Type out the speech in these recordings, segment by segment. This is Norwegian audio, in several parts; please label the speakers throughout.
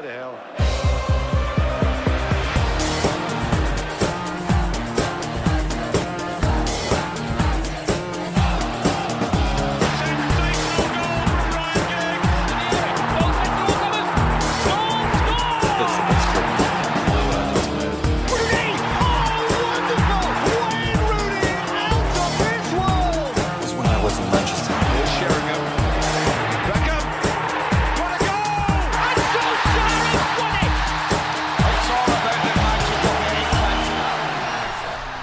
Speaker 1: Football, bloody hell.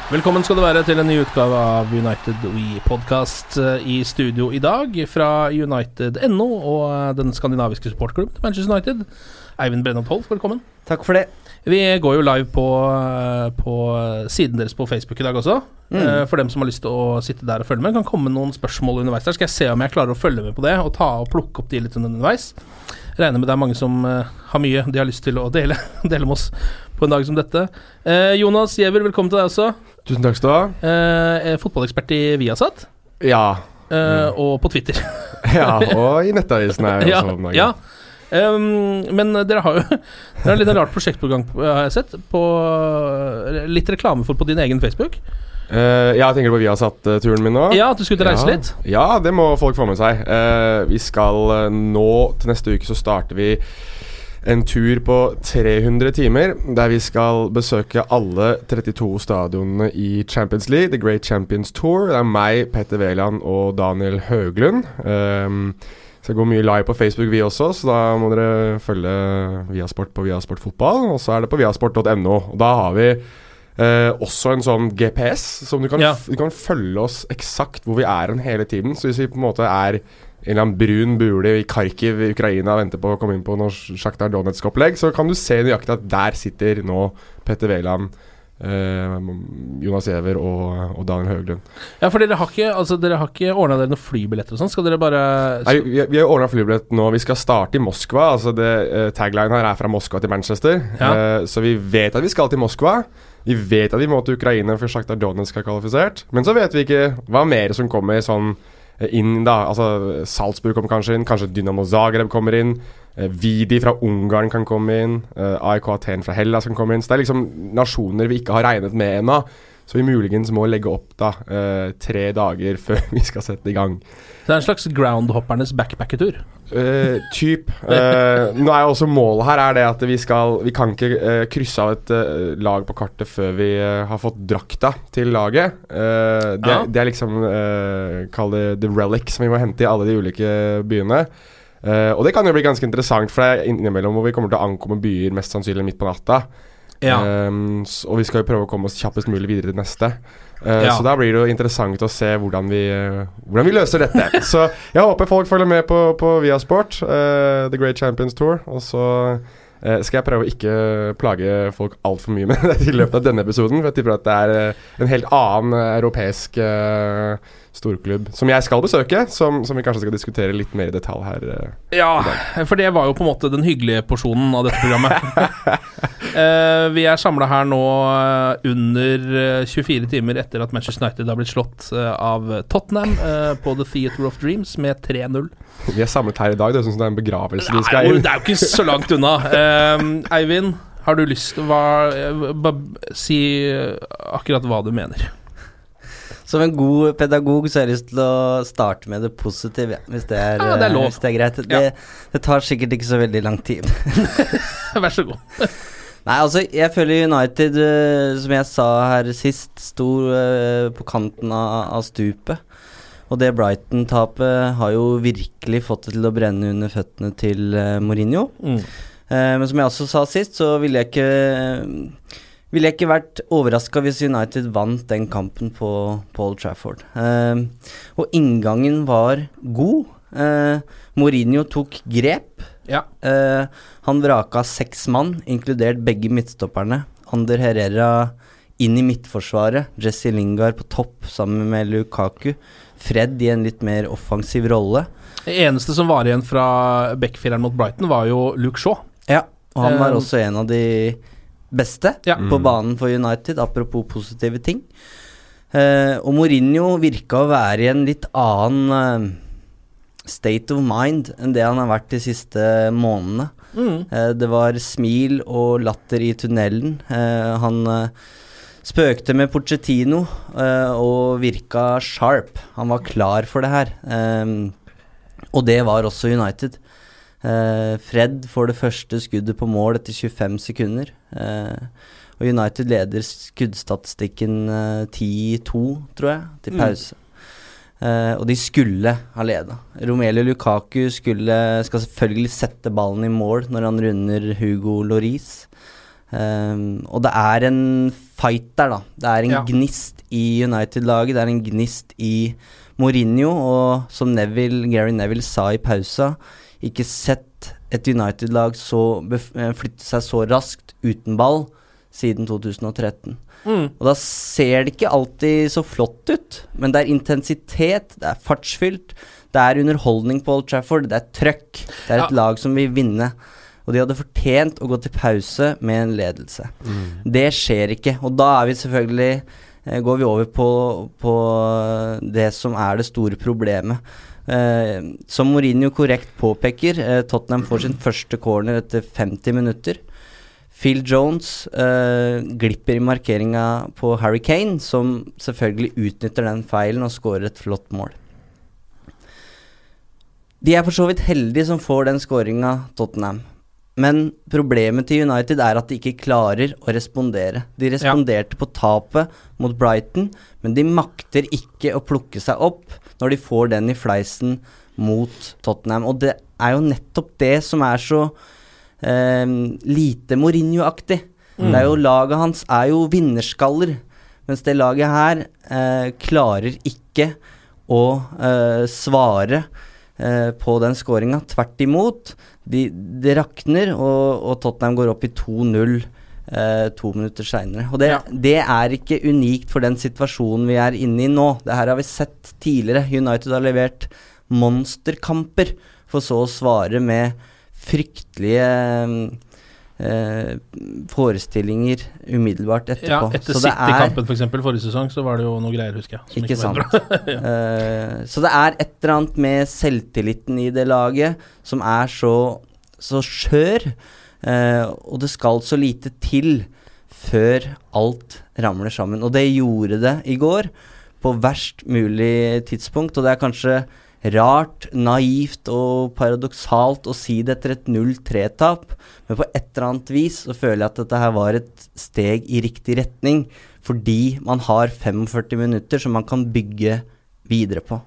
Speaker 2: Velkommen skal du være til en ny utgave av United We Podcast i studio i dag fra United.no og eh, den skandinaviske supportklubben til Manchester United. Eivind Brennholt Holf, velkommen.
Speaker 3: Takk for det.
Speaker 2: Vi går jo live på, eh, på siden deres på Facebook i dag også. Mm. For dem som har lyst til å sitte der og følge med. Det kan komme noen spørsmål underveis der. Skal jeg se om jeg klarer å følge med på det og ta og plukke opp de litt underveis. Regner med det er mange som eh, har mye de har lyst til å dele, dele med oss på en dag som dette. Eh, Jonas Giæver, velkommen til deg også.
Speaker 4: Tusen takk skal du ha.
Speaker 2: Eh, er fotballekspert i Viasat,
Speaker 4: Ja.
Speaker 2: eh, og på Twitter.
Speaker 4: ja. Og i Nettavisen er jeg
Speaker 2: ja,
Speaker 4: også
Speaker 2: ja. Um, men dere har jo Dere har litt rart prosjektprogram, på- har jeg sett. På, litt reklame for på din egen Facebook.
Speaker 4: Uh, ja, tenker du på Viasat-turen min nå?
Speaker 2: Ja, at du skulle ut og reise
Speaker 4: ja.
Speaker 2: litt.
Speaker 4: Ja, det må folk få med seg. Uh, vi skal eh, nå til neste uke så starter vi en tur på 300 timer, der vi skal besøke alle 32 stadionene i Champions League, The Great Champions Tour. Det er meg, Petter Wæland og Daniel Høglund. Um, skal gå mye live på Facebook, vi også, så da må dere følge Viasport på Viasport fotball. Og så er det på viasport.no. Da har vi eh, også en sånn GPS, som du kan,
Speaker 2: Ja.
Speaker 4: du kan følge oss eksakt hvor vi er hen hele tiden. Så hvis vi på en måte er en eller annen brun bule i Kharkiv i Ukraina venter på å komme inn på noe Sjaktar Donetsk-opplegg, så kan du se nøyaktig at der sitter nå Petter Wæland, eh, Jonas Giæver og, og Daniel Høglund.
Speaker 2: Ja, for dere har ikke, altså, dere har ikke ordna dere noen flybilletter og sånn? Skal dere bare
Speaker 4: Nei, vi, vi har ordna flybillett nå. Vi skal starte i Moskva. Altså det, eh, Tagline her er fra Moskva til Manchester.
Speaker 2: Ja.
Speaker 4: Eh, så vi vet at vi skal til Moskva. Vi vet at vi må til Ukraina for Sjaktar Donetsk er kvalifisert. Men så vet vi ikke hva mer som kommer sånn inn, da. Altså Salzburg kommer kanskje inn. Kanskje Dynamo Zagreb kommer inn. Eh, Vidi fra Ungarn kan komme inn. Eh, AIK Aten fra Hellas kan komme inn. Så det er liksom nasjoner vi ikke har regnet med ennå. Så vi muligens må legge opp da eh, tre dager før vi skal sette i gang.
Speaker 2: Det er en slags groundhoppernes backpackertur.
Speaker 4: Eh, typ. Uh, nå er jo også Målet her er det at vi skal Vi kan ikke uh, krysse av et lag på kartet før vi har fått drakta til laget. Det,
Speaker 2: Ja.
Speaker 4: det er liksom uh, Kall det the relic som vi må hente i alle de ulike byene. Og det kan jo bli ganske interessant, for det er innimellom hvor vi kommer til å ankomme byer mest sannsynlig midt på natta.
Speaker 2: Ja.
Speaker 4: Um, og vi skal jo prøve å komme oss kjappest mulig videre til neste. Uh,
Speaker 2: Ja.
Speaker 4: Så da blir det jo interessant å se hvordan vi, uh, hvordan vi løser dette. så jeg håper folk følger med på, på Viasport, uh, The Great Champions Tour. Og så skal jeg prøve å ikke plage folk altfor mye med det i løpet av denne episoden. For jeg tipper at det er en helt annen europeisk eh, storklubb som jeg skal besøke, som, som vi kanskje skal diskutere litt mer i detalj her. Uh,
Speaker 2: Ja, for det var jo på en måte den hyggelige porsjonen av dette programmet. uh, vi er samla her nå eh, under eh, 24 timer etter at Manchester United har blitt slått uh, av Tottenham på The Theatre of Dreams med 3-0.
Speaker 4: Vi er samlet her i dag. Det er som det er en begravelse Nei,
Speaker 2: Nei,
Speaker 4: skal inn.
Speaker 2: det er jo ikke så langt unna. Eivind, har du lyst til å si akkurat hva du mener?
Speaker 3: Som en god pedagog så har jeg lyst til å starte med det positive, ja, hvis det er,
Speaker 2: Ja, det er
Speaker 3: eh, Hvis det er greit. Det, det tar sikkert ikke så veldig lang tid.
Speaker 2: Vær så god.
Speaker 3: Nei, altså, jeg føler United, eh, som jeg sa her sist, sto eh, på kanten av, av stupet. Og det Brighton-tapet har jo virkelig fått det til å brenne under føttene til Mourinho.
Speaker 2: Mm.
Speaker 3: Men som jeg også sa sist, så ville jeg ikke Ville jeg ikke vært overraska hvis United vant den kampen på, Paul Trafford. Eh, og inngangen var god. Eh, Mourinho tok grep.
Speaker 2: Ja.
Speaker 3: Eh, han vraka seks mann, inkludert begge midtstopperne. Ander Herrera inn i midtforsvaret. Jesse Lingard på topp sammen med Lukaku. Fred i en litt mer offensiv rolle.
Speaker 2: Det eneste som var igjen fra backfireren mot Brighton, var jo Luke Shaw.
Speaker 3: Ja, og han var
Speaker 2: Eh,
Speaker 3: også en av de beste
Speaker 2: Ja.
Speaker 3: på banen for United, apropos positive ting. Uh, og Mourinho virka å være i en litt annen uh, state of mind enn det han har vært de siste månedene. Eh, det var smil og latter i tunnelen. Eh, han spøkte med Pochettino eh, og virka sharp. Han var klar for det her. Og det var også United. Eh, Fred får det første skuddet på mål etter 25 sekunder. Eh, og United leder skuddstatistikken eh, 10-2, tror jeg, til
Speaker 2: Mm.
Speaker 3: pause. Eh, og de skulle ha leda. Romelu Lukaku skulle, skal selvfølgelig sette ballen i mål når han runder Hugo Loris. Um, og det er en fight der, da. Det er en
Speaker 2: Ja.
Speaker 3: gnist i United-laget. Det er en gnist i Mourinho, og som Neville, Gary Neville sa i pausa, ikke sett et United-lag eh, flytte seg så raskt uten ball siden 2013.
Speaker 2: Mm.
Speaker 3: Og da ser det ikke alltid så flott ut, men det er intensitet, det er fartsfylt, det er underholdning på Old Trafford, det er trøkk. Det er et
Speaker 2: Ja.
Speaker 3: lag som vil vinne. Og de hadde fortjent å gå til pause med en ledelse. Det skjer ikke, og da er vi selvfølgelig eh, Går vi over på, på det som er det store problemet. Eh, som Mourinho korrekt påpeker, eh, Tottenham får sin første corner etter 50 minutter. Phil Jones eh, glipper i markeringa på Harry Kane, som selvfølgelig utnytter den feilen og skårer et flott mål. De er for så vidt heldige som får den skåringa, Tottenham. Men problemet til United er at de ikke klarer å respondere. De responderte på tapet mot Brighton, men de makter ikke å plukke seg opp når de får den i fleisen mot Tottenham. Og det er jo nettopp det som er så eh, lite Mourinho-aktig.
Speaker 2: Mm.
Speaker 3: Det er jo Laget hans er jo vinnerskaller, mens det laget her eh, klarer ikke å eh, svare eh, på den skåringa. Tvert imot. De, det rakner, og, og Tottenham går opp i 2-0 eh, to minutter seinere. Og det, det er ikke unikt for den situasjonen vi er inne i nå. Det her har vi sett tidligere. United har levert monsterkamper, for så å svare med fryktelige eh, forestillinger umiddelbart etterpå.
Speaker 2: Ja, etter
Speaker 3: er-
Speaker 2: City-kampen for eksempel, forrige sesong, så var det jo noe greier, husker jeg.
Speaker 3: ikke
Speaker 2: var
Speaker 3: sant.
Speaker 2: ja.
Speaker 3: Eh, så det er et eller annet med selvtilliten i det laget som er så, så skjør. eh, og det skal så lite til før alt ramler sammen. Og det gjorde det i går, på verst mulig tidspunkt. Og det er kanskje rart, naivt og paradoksalt å si det etter et 0-3-tap, men på et eller annet vis så føler jeg at dette her var et steg i riktig retning, fordi man har 45 minutter som man kan bygge videre på.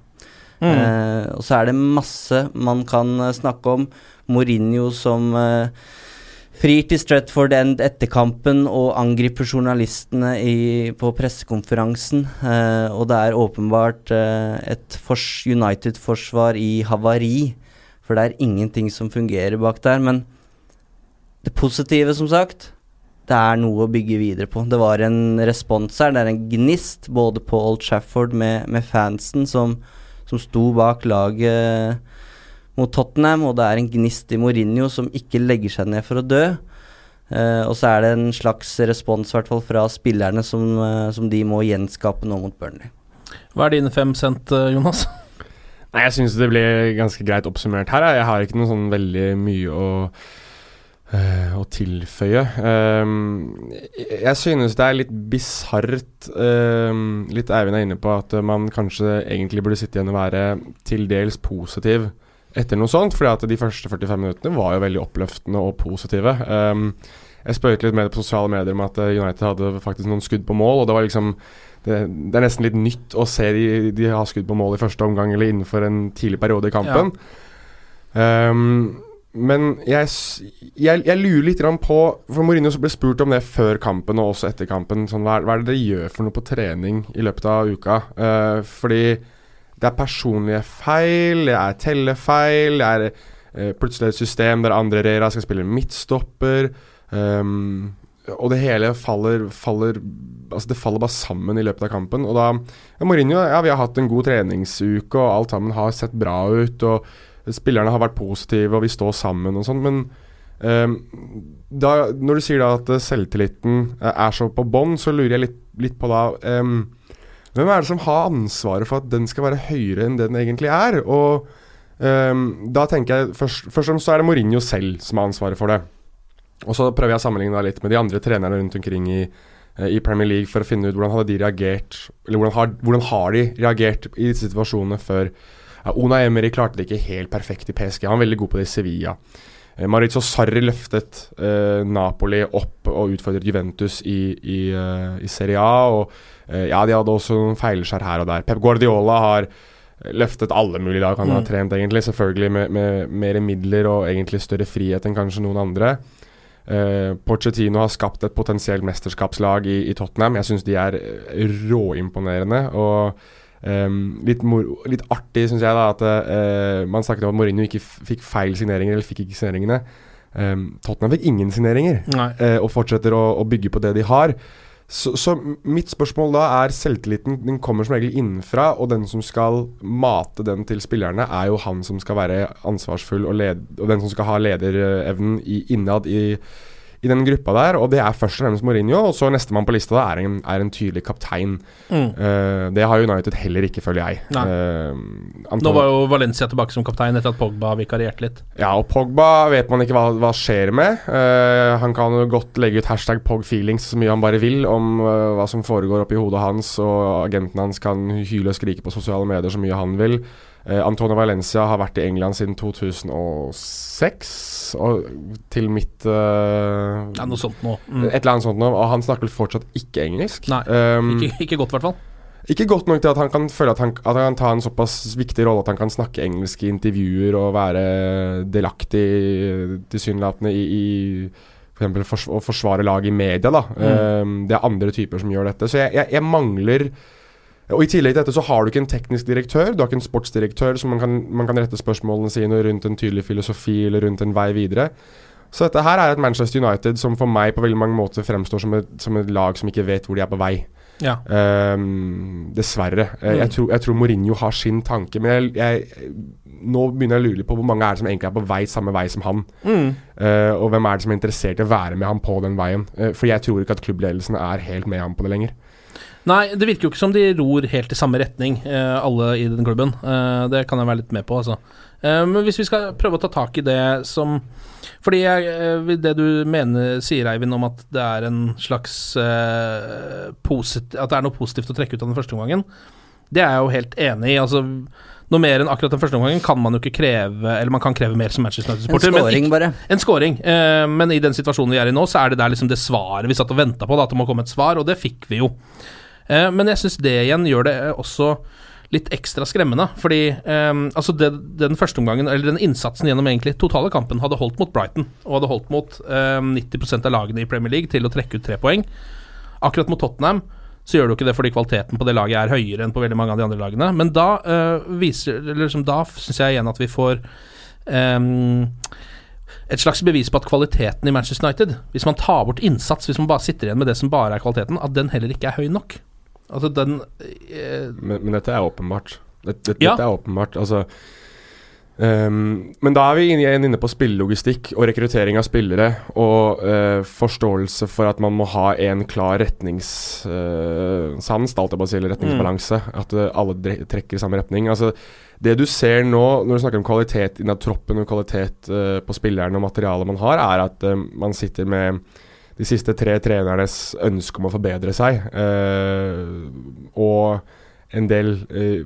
Speaker 2: Mm.
Speaker 3: Eh, og så er det masse man kan eh, snakke om. Mourinho som eh, frir til Stretford end etter kampen og angriper journalistene i, på pressekonferansen. Eh, og det er åpenbart eh, et United-forsvar i havari, for det er ingenting som fungerer bak der. Men det positive, som sagt, det er noe å bygge videre på. Det var en respons her, det er en gnist både på Old Trafford med, med fansen som, som sto bak laget mot Tottenham, og det er en gnist i Mourinho som ikke legger seg ned for å dø. Uh, og så er det en slags respons, hvert fall fra spillerne, som, uh, som de må gjenskape nå mot Burnley.
Speaker 2: Hva er dine fem cent, eh, Jonas?
Speaker 4: Nei, jeg syns det ble ganske greit oppsummert her. Jeg, jeg har ikke noe sånn veldig mye å uh, å tilføye. Um, jeg- jeg synes det er litt bisart um, Litt Eivind er inne på at man kanskje egentlig burde sitte igjen og være til dels positiv etter noe sånt, fordi at de første 45 minuttene var jo veldig oppløftende og positive. Um, jeg spøkte litt med det på sosiale medier om at eh, United hadde faktisk noen skudd på mål, og det var liksom det, det er nesten litt nytt å se de, de ha skudd på mål i første omgang eller innenfor en tidlig periode i kampen. Um, men jeg, jeg, jeg lurer litt på For Mourinho ble spurt om det før kampen og også etter kampen. Sånn, hva er det dere gjør for noe på trening i løpet av uka? Uh, fordi det er personlige feil, det er tellefeil, det er eh, plutselig et system der Andre Rera skal spille midtstopper. Um, og det hele faller, faller Altså det faller bare sammen i løpet av kampen. Og da ja, Mourinho, ja, vi har hatt en god treningsuke, og alt sammen har sett bra ut. Og spillerne har vært positive, og vi står sammen og sånn. Men um, da, når du sier da at selvtilliten er så på bånn, så lurer jeg litt, litt på da ehm, Hvem er det som har ansvaret for at den skal være høyere enn det den egentlig er? Og um, da tenker jeg først, og fremst så er det Mourinho selv som har ansvaret for det. Og så prøver jeg å sammenligne det litt med de andre trenerne rundt omkring i, eh, i Premier League for å finne ut hvordan hadde de reagert Eller hvordan har, hvordan har de reagert i disse situasjonene før. Ja, Ona Emery klarte det ikke helt perfekt i PSG. Han var veldig god på det i Sevilla. Eh, Maurizio Sarri løftet eh, Napoli opp og utfordret Juventus i, i, eh, i Serie A. Og eh, ja, de hadde også noen feilskjær her og der. Pep Guardiola har løftet alle mulige lag han har
Speaker 2: Mm.
Speaker 4: trent, egentlig. Selvfølgelig med, med mer midler og egentlig større frihet enn kanskje noen andre. Uh, Pochettino har skapt et potensielt mesterskapslag i, i Tottenham. Jeg syns de er råimponerende. Og ehm, litt, litt artig syns jeg da at uh, man snakket om at Mourinho ikke fikk feil signeringer, eller fikk ikke signeringene. Um, Tottenham fikk ingen signeringer, eh, og fortsetter å, å bygge på det de har. Så, så mitt spørsmål da er selvtilliten Den kommer som regel innenfra, og den som skal mate den til spillerne, er jo han som skal være ansvarsfull og, led, og den som skal ha lederevnen i, innad i, i den gruppa der. Og det er først og fremst Mourinho, og så nestemann på lista da er en, er en tydelig kaptein.
Speaker 2: Mm.
Speaker 4: Uh, det har United heller ikke, føler jeg. Uh,
Speaker 2: Nå var jo Valencia tilbake som kaptein etter at Pogba vikarierte litt.
Speaker 4: ja, og Pogba vet man ikke hva, hva skjer med. Uh, han kan jo godt legge ut hashtag PogFeelings så mye han bare vil om hva som foregår oppi hodet hans, og agenten hans kan hyle og skrike på sosiale medier så mye han vil. Eh, Antonio Valencia har vært i England siden 2006, og til mitt eh,
Speaker 2: Ja, noe sånt noe. Mm.
Speaker 4: Et eller annet sånt noe, og han snakker vel fortsatt ikke engelsk.
Speaker 2: Nei,
Speaker 4: Um,
Speaker 2: Ikke, ikke godt, i hvert fall.
Speaker 4: ikke godt nok til at han kan føle at han, at han kan ta en såpass viktig rolle at han kan snakke engelsk i intervjuer og være delaktig tilsynelatende i, i for fors å forsvare lag i media. da um, Det er andre typer som gjør dette. Så jeg, jeg, jeg mangler og I tillegg til dette så har du ikke en teknisk direktør, du har ikke en sportsdirektør som man kan, man kan rette spørsmålene sine rundt en tydelig filosofi eller rundt en vei videre. Så dette her er et Manchester United som for meg på veldig mange måter fremstår som et, som et lag som ikke vet hvor de er på vei.
Speaker 2: Ja.
Speaker 4: Um, dessverre. Mm. jeg, tror, jeg tror Mourinho har sin tanke, men jeg, jeg, nå begynner jeg å lure på hvor mange er det som egentlig er på vei samme vei som han.
Speaker 2: Mm.
Speaker 4: Uh, og hvem er det som er interessert i å være med ham på den veien. Uh, for jeg tror ikke at klubbledelsen er helt med ham på det lenger.
Speaker 2: Nei, det virker jo ikke som de ror helt i samme retning, eh, alle i den klubben. Eh, det kan jeg være litt med på, altså. Eh, men hvis vi skal prøve å ta tak i det som Fordi jeg, det du mener, sier Eivind, om at det er en slags posit At det er noe positivt å trekke ut av den første omgangen, det er jeg jo helt enig i. Altså, noe mer enn akkurat den første omgangen kan man jo ikke kreve Eller man kan kreve mer som Manchester United-supporter. En
Speaker 3: scoring,
Speaker 2: ikke-
Speaker 3: bare.
Speaker 2: en scoring. Eh, men i den situasjonen vi er i nå, så er det der liksom det svaret vi satt og venta på, da, at det må komme et svar, og det fikk vi jo. Eh, men jeg syns det igjen gjør det eh, også litt ekstra skremmende. Fordi eh, altså det, den første omgangen, eller den innsatsen gjennom egentlig totale kampen, hadde holdt mot Brighton, og hadde holdt mot eh, 90% av lagene i Premier League til å trekke ut tre poeng. Akkurat mot Tottenham så gjør du ikke det fordi kvaliteten på det laget er høyere enn på veldig mange av de andre lagene. Men da uh, liksom, Da syns jeg igjen at vi får ehm, et slags bevis på at kvaliteten i Manchester United, hvis man tar bort innsats, hvis man bare sitter igjen med det som bare er kvaliteten, at den heller ikke er høy nok. Altså den eh,
Speaker 4: Men, men dette er åpenbart. Dette, dette,
Speaker 2: Ja.
Speaker 4: dette er åpenbart. Altså um, Men da er vi igjen inne på spillelogistikk og rekruttering av spillere og uh, forståelse for at man må ha en klar retningssans, uh, bare sier, eller retningsbalanse. At uh, alle trekker i samme retning. Altså det du ser nå, når du snakker om kvalitet innad troppen og kvalitet uh, på spillerne og materialet man har, er at eh, man sitter med de siste tre trenernes ønske om å forbedre seg. eh, og en del eh,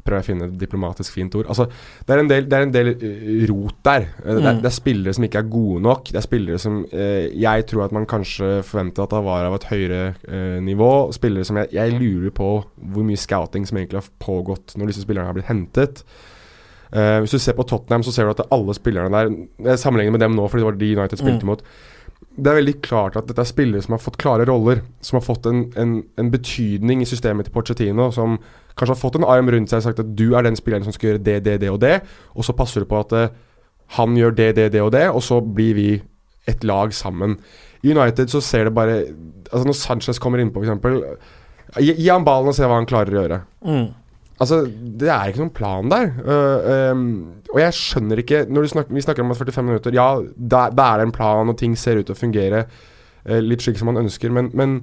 Speaker 4: prøver å finne et diplomatisk fint ord. Altså, det er en del, det er en del eh, rot der. Eh, Det, er,
Speaker 2: Mm.
Speaker 4: det er spillere som ikke er gode nok. Det er spillere som eh, jeg tror at man kanskje forventet at det var av et høyere eh, nivå. Spillere som jeg, jeg lurer på hvor mye scouting som egentlig har pågått når disse spillerne har blitt hentet. Hvis du ser på Tottenham, så ser du at alle spillerne der Jeg sammenligner med dem nå, fordi det var de United spilte
Speaker 2: Mm.
Speaker 4: mot. Det er veldig klart at dette er spillere som har fått klare roller. Som har fått en, en, en betydning i systemet til Pochettino. Som kanskje har fått en arm rundt seg og sagt at du er den spilleren som skal gjøre det, det, det og det. Og så passer du på at uh, han gjør det, det, det og det, og så blir vi et lag sammen. I United så ser det bare Altså Når Sanchez kommer innpå, f.eks. Gi, han ballen og se hva han klarer å gjøre.
Speaker 2: Mm.
Speaker 4: Altså, Det er ikke noen plan der. Uh, um, og jeg skjønner ikke Når du snakker, vi snakker om at 45 minutter Ja, da, da er det en plan, og ting ser ut til å fungere uh, litt slik som man ønsker, men, men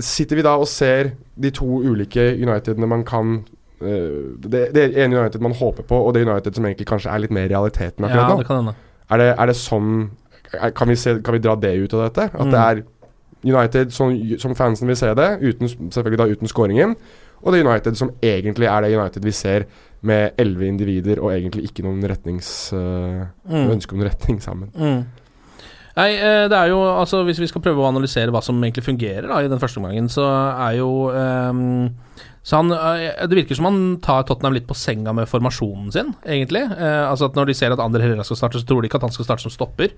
Speaker 4: sitter vi da og ser de to ulike Unitedene man kan uh, det, det ene United man håper på, og det United som egentlig kanskje er litt mer realiteten
Speaker 2: Ja,
Speaker 4: akkurat nå?
Speaker 2: det kan.
Speaker 4: Er det, er det sånn er, kan, vi se, kan vi dra det ut av dette? At det
Speaker 2: Mm.
Speaker 4: er United som, som fansen vil se det, uten, selvfølgelig da uten scoringen. Og det United som egentlig er det United vi ser, med elleve individer og egentlig ikke noen retnings
Speaker 2: Mm.
Speaker 4: ønske om noen retning sammen.
Speaker 2: Mm. Nei, eh, det er jo Altså Hvis vi skal prøve å analysere hva som egentlig fungerer da i den første omgangen, så er jo um, Så han eh, Det virker som han tar Tottenham litt på senga med formasjonen sin, egentlig. Uh, altså at Når de ser at Ander Herrera skal starte, så tror de ikke at han skal starte som stopper.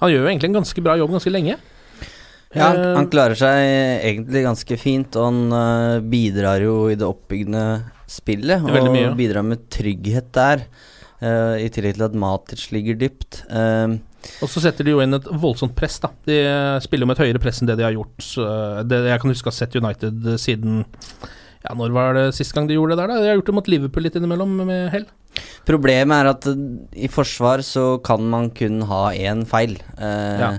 Speaker 2: Han gjør jo egentlig en ganske bra jobb ganske lenge.
Speaker 3: Ja,
Speaker 2: Eh,
Speaker 3: han klarer seg egentlig ganske fint, og han øh, bidrar jo i det oppbyggende spillet. Og
Speaker 2: mye.
Speaker 3: bidrar med trygghet der, uh, i tillegg til at Matic ligger dypt. Uh,
Speaker 2: Og så setter de jo inn et voldsomt press, da. De eh, spiller jo med et høyere press enn det de har gjort. Uh, Det jeg kan huske å ha sett United eh, siden Ja, når var det sist gang de gjorde det der, da? De har gjort det mot Liverpool litt innimellom, med hell.
Speaker 3: Problemet er at i forsvar så kan man kun ha én feil. Eh,
Speaker 2: Ja.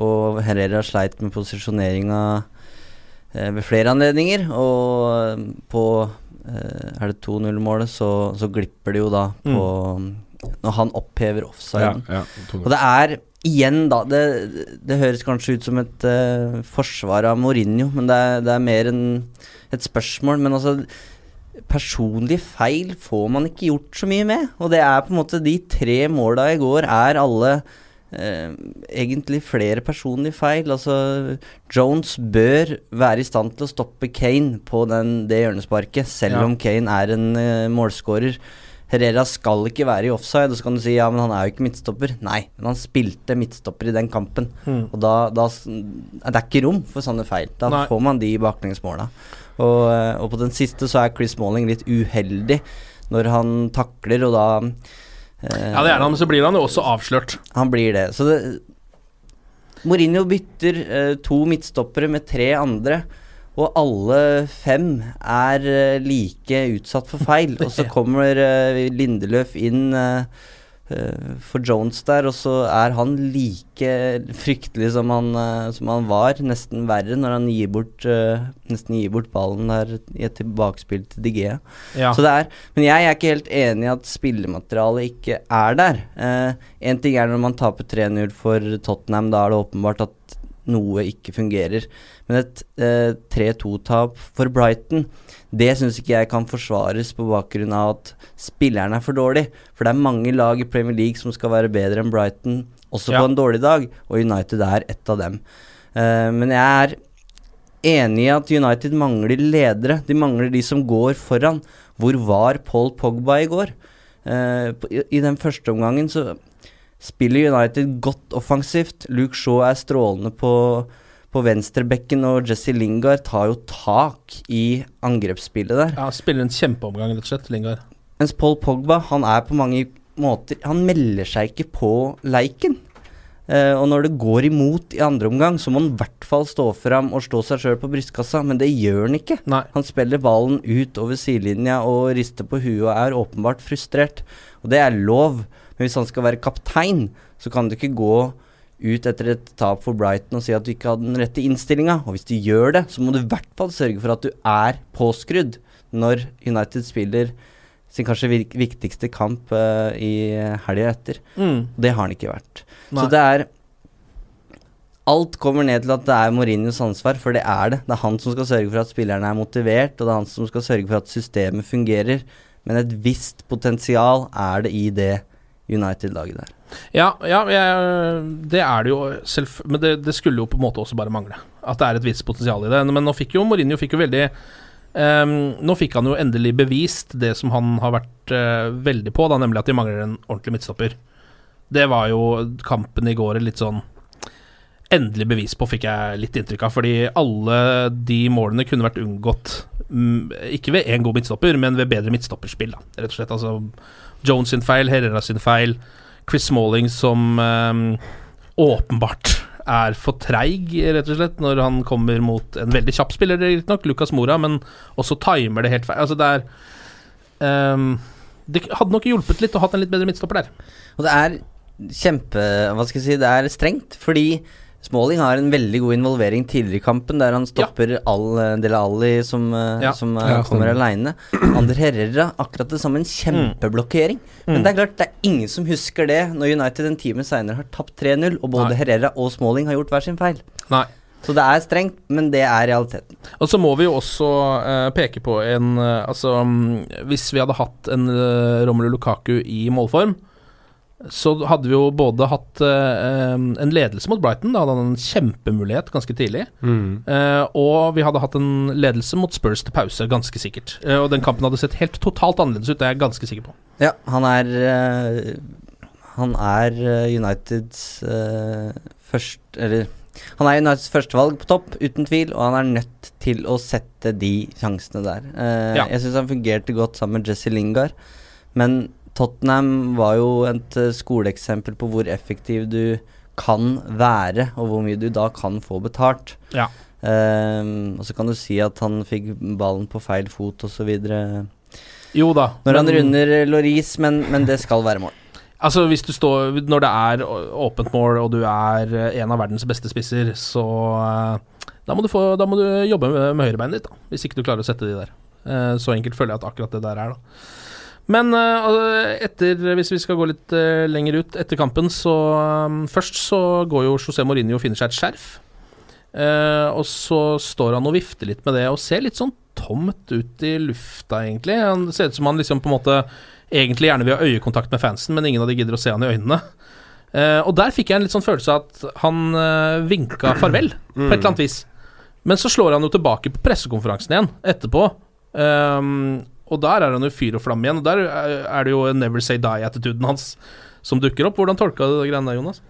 Speaker 3: Og Herrera sleit med posisjoneringa eh, ved flere anledninger, og eh, på eh, Er det 2-0-målet, så, så glipper det jo da på Når han opphever offsiden.
Speaker 4: ja,
Speaker 3: Og det er igjen, da Det, det høres kanskje ut som et uh, forsvar av Mourinho, men det er, det er mer enn et spørsmål. Men altså Personlige feil får man ikke gjort så mye med. Og det er på en måte de tre måla i går er alle eh, egentlig flere personlige feil. Altså Jones bør være i stand til å stoppe Kane på den, det hjørnesparket, selv
Speaker 2: Ja.
Speaker 3: om Kane er en eh, målskårer. Herrera skal ikke være i offside, og så kan du si ja, men han er jo ikke midtstopper. Nei, men han spilte midtstopper i den kampen.
Speaker 2: Mm.
Speaker 3: Og da, da Det er ikke rom for sånne feil. Da
Speaker 2: Nei.
Speaker 3: får man de baklengsmåla. Og, eh, og på den siste så er Chris Malling litt uheldig når han takler, og da
Speaker 2: Ja, det er han, men så blir han jo også avslørt.
Speaker 3: han blir det. Så det Mourinho bytter eh, to midtstoppere med tre andre, og alle fem er eh, like utsatt for feil. Og så kommer uh, Lindeløf inn eh, eh, for Jones der, og så er han like fryktelig som han, eh, som han var. Nesten verre når han gir bort, eh, nesten gir bort ballen der i et tilbakespill til DG
Speaker 2: Ja.
Speaker 3: Så det er, men jeg er ikke helt enig i at spillematerialet ikke er der. Én ting er når man taper 3-0 for Tottenham, da er det åpenbart at noe ikke fungerer. Men et eh, 3-2-tap for Brighton, det syns ikke jeg kan forsvares på bakgrunn av at spillerne er for dårlig. For det er mange lag i Premier League som skal være bedre enn Brighton, også
Speaker 2: Ja.
Speaker 3: på en dårlig dag, og United er ett av dem. Uh, men jeg er enig i at United mangler ledere. De mangler de som går foran. Hvor var Paul Pogba i går? Uh, på, i, I den første omgangen så spiller United godt offensivt. Luke Shaw er strålende på, på venstrebekken, og Jesse Lingard tar jo tak i angrepsspillet der.
Speaker 2: Ja, spiller en kjempeomgang, rett og slett, Lingard.
Speaker 3: Mens Paul Pogba, han er på mange måter Han melder seg ikke på leiken. Uh, og når det går imot i andre omgang, så må han i hvert fall stå fram og stå seg sjøl på brystkassa, men det gjør han ikke.
Speaker 2: Nei.
Speaker 3: Han spiller ballen ut over sidelinja og rister på huet og er åpenbart frustrert. Og det er lov, men hvis han skal være kaptein, så kan du ikke gå ut etter et tap for Brighton og si at du ikke hadde den rette innstillinga. Og hvis du gjør det, så må du i hvert fall sørge for at du er påskrudd når United spiller sin kanskje viktigste kamp uh, i helga etter.
Speaker 2: Mm.
Speaker 3: Det har han ikke vært.
Speaker 2: Nei.
Speaker 3: Så det er alt kommer ned til at det er Mourinhos ansvar, for det er det. Det er han som skal sørge for at spillerne er motivert, og det er han som skal sørge for at systemet fungerer. Men et visst potensial er det i det United-laget der.
Speaker 2: Ja, ja jeg, det er det jo selv, Men det, det, skulle jo på en måte også bare mangle. At det er et visst potensial i det. Men nå fikk jo Mourinho fikk jo veldig um, Nå fikk han jo endelig bevist det som han har vært uh, veldig på, da, nemlig at de mangler en ordentlig midtstopper. Det var jo kampen i går litt sånn endelig bevis på, fikk jeg litt inntrykk av. Fordi alle de målene kunne vært unngått, mm, ikke ved én god midtstopper, men ved bedre midtstopperspill, da, rett og slett. Altså Jones sin feil, Herrera sin feil, Chris Smalling som um, åpenbart er for treig, rett og slett, når han kommer mot en veldig kjapp spiller, riktignok, Lucas Mora, men også timer det helt feil. Altså, det er um, Det hadde nok hjulpet litt å ha en litt bedre midtstopper der.
Speaker 3: Og det er kjempe Hva skal jeg si, det er strengt, fordi Smalling har en veldig god involvering tidligere i kampen, der han stopper ja. all eh, Dele Alli som, eh, ja. som ja, kommer aleine. Ander Herrera akkurat det samme, en kjempeblokkering. Mm. Men det er klart, det er ingen som husker det når United en time seinere har tapt 3-0, og både Nei. Herrera og Smalling har gjort hver sin feil.
Speaker 2: Nei.
Speaker 3: Så det er strengt, men det er realiteten.
Speaker 2: Og så må vi jo også uh, peke på en uh, Altså, um, hvis vi hadde hatt en uh, Romelu Lukaku i målform, så hadde vi jo både hatt uh, en ledelse mot Brighton, da hadde han en kjempemulighet ganske tidlig. Mm. Uh, og vi hadde hatt en ledelse mot Spurs til pause, ganske sikkert. Uh, og den kampen hadde sett helt totalt annerledes ut, det er jeg ganske sikker på.
Speaker 3: Ja, han er Han er Uniteds først Eller han er Uniteds førstevalg på topp, uten tvil, og han er nødt til å sette de sjansene der. Ja. Jeg syns han fungerte godt sammen med Jesse Lingard, men Tottenham var jo et uh, skoleeksempel på hvor effektiv du kan være, og hvor mye du da kan få betalt.
Speaker 2: Ja.
Speaker 3: Um, og så kan du si at han fikk ballen på feil fot osv.
Speaker 2: Jo da.
Speaker 3: Når han runder Loris, men, men, det skal være mål.
Speaker 2: Altså hvis du står Når det er åpent mål, og du er eh, en av verdens beste spisser, så da, må få, da må du, jobbe med, med høyrebeinet ditt, da. Hvis ikke du klarer å sette de der. Så enkelt føler jeg at akkurat det der er, da. Men uh, etter, hvis vi skal gå litt uh, lenger ut etter kampen, så um, Først så går jo José Mourinho og finner seg et skjerf. Uh, og så står han og vifter litt med det, og ser litt sånn tomt ut i lufta, egentlig. Han ser ut som han liksom på en måte egentlig gjerne vil ha øyekontakt med fansen, men ingen av de gidder å se han i øynene. og der fikk jeg en litt sånn følelse av at han vinka farvel, på et eller annet vis. Men så slår han jo tilbake på pressekonferansen igjen etterpå. Um, og der er han jo fyr og flamme igjen. Og der er det jo never say die-attituden hans som dukker opp. Hvordan tolka du det greiene der, Jonas?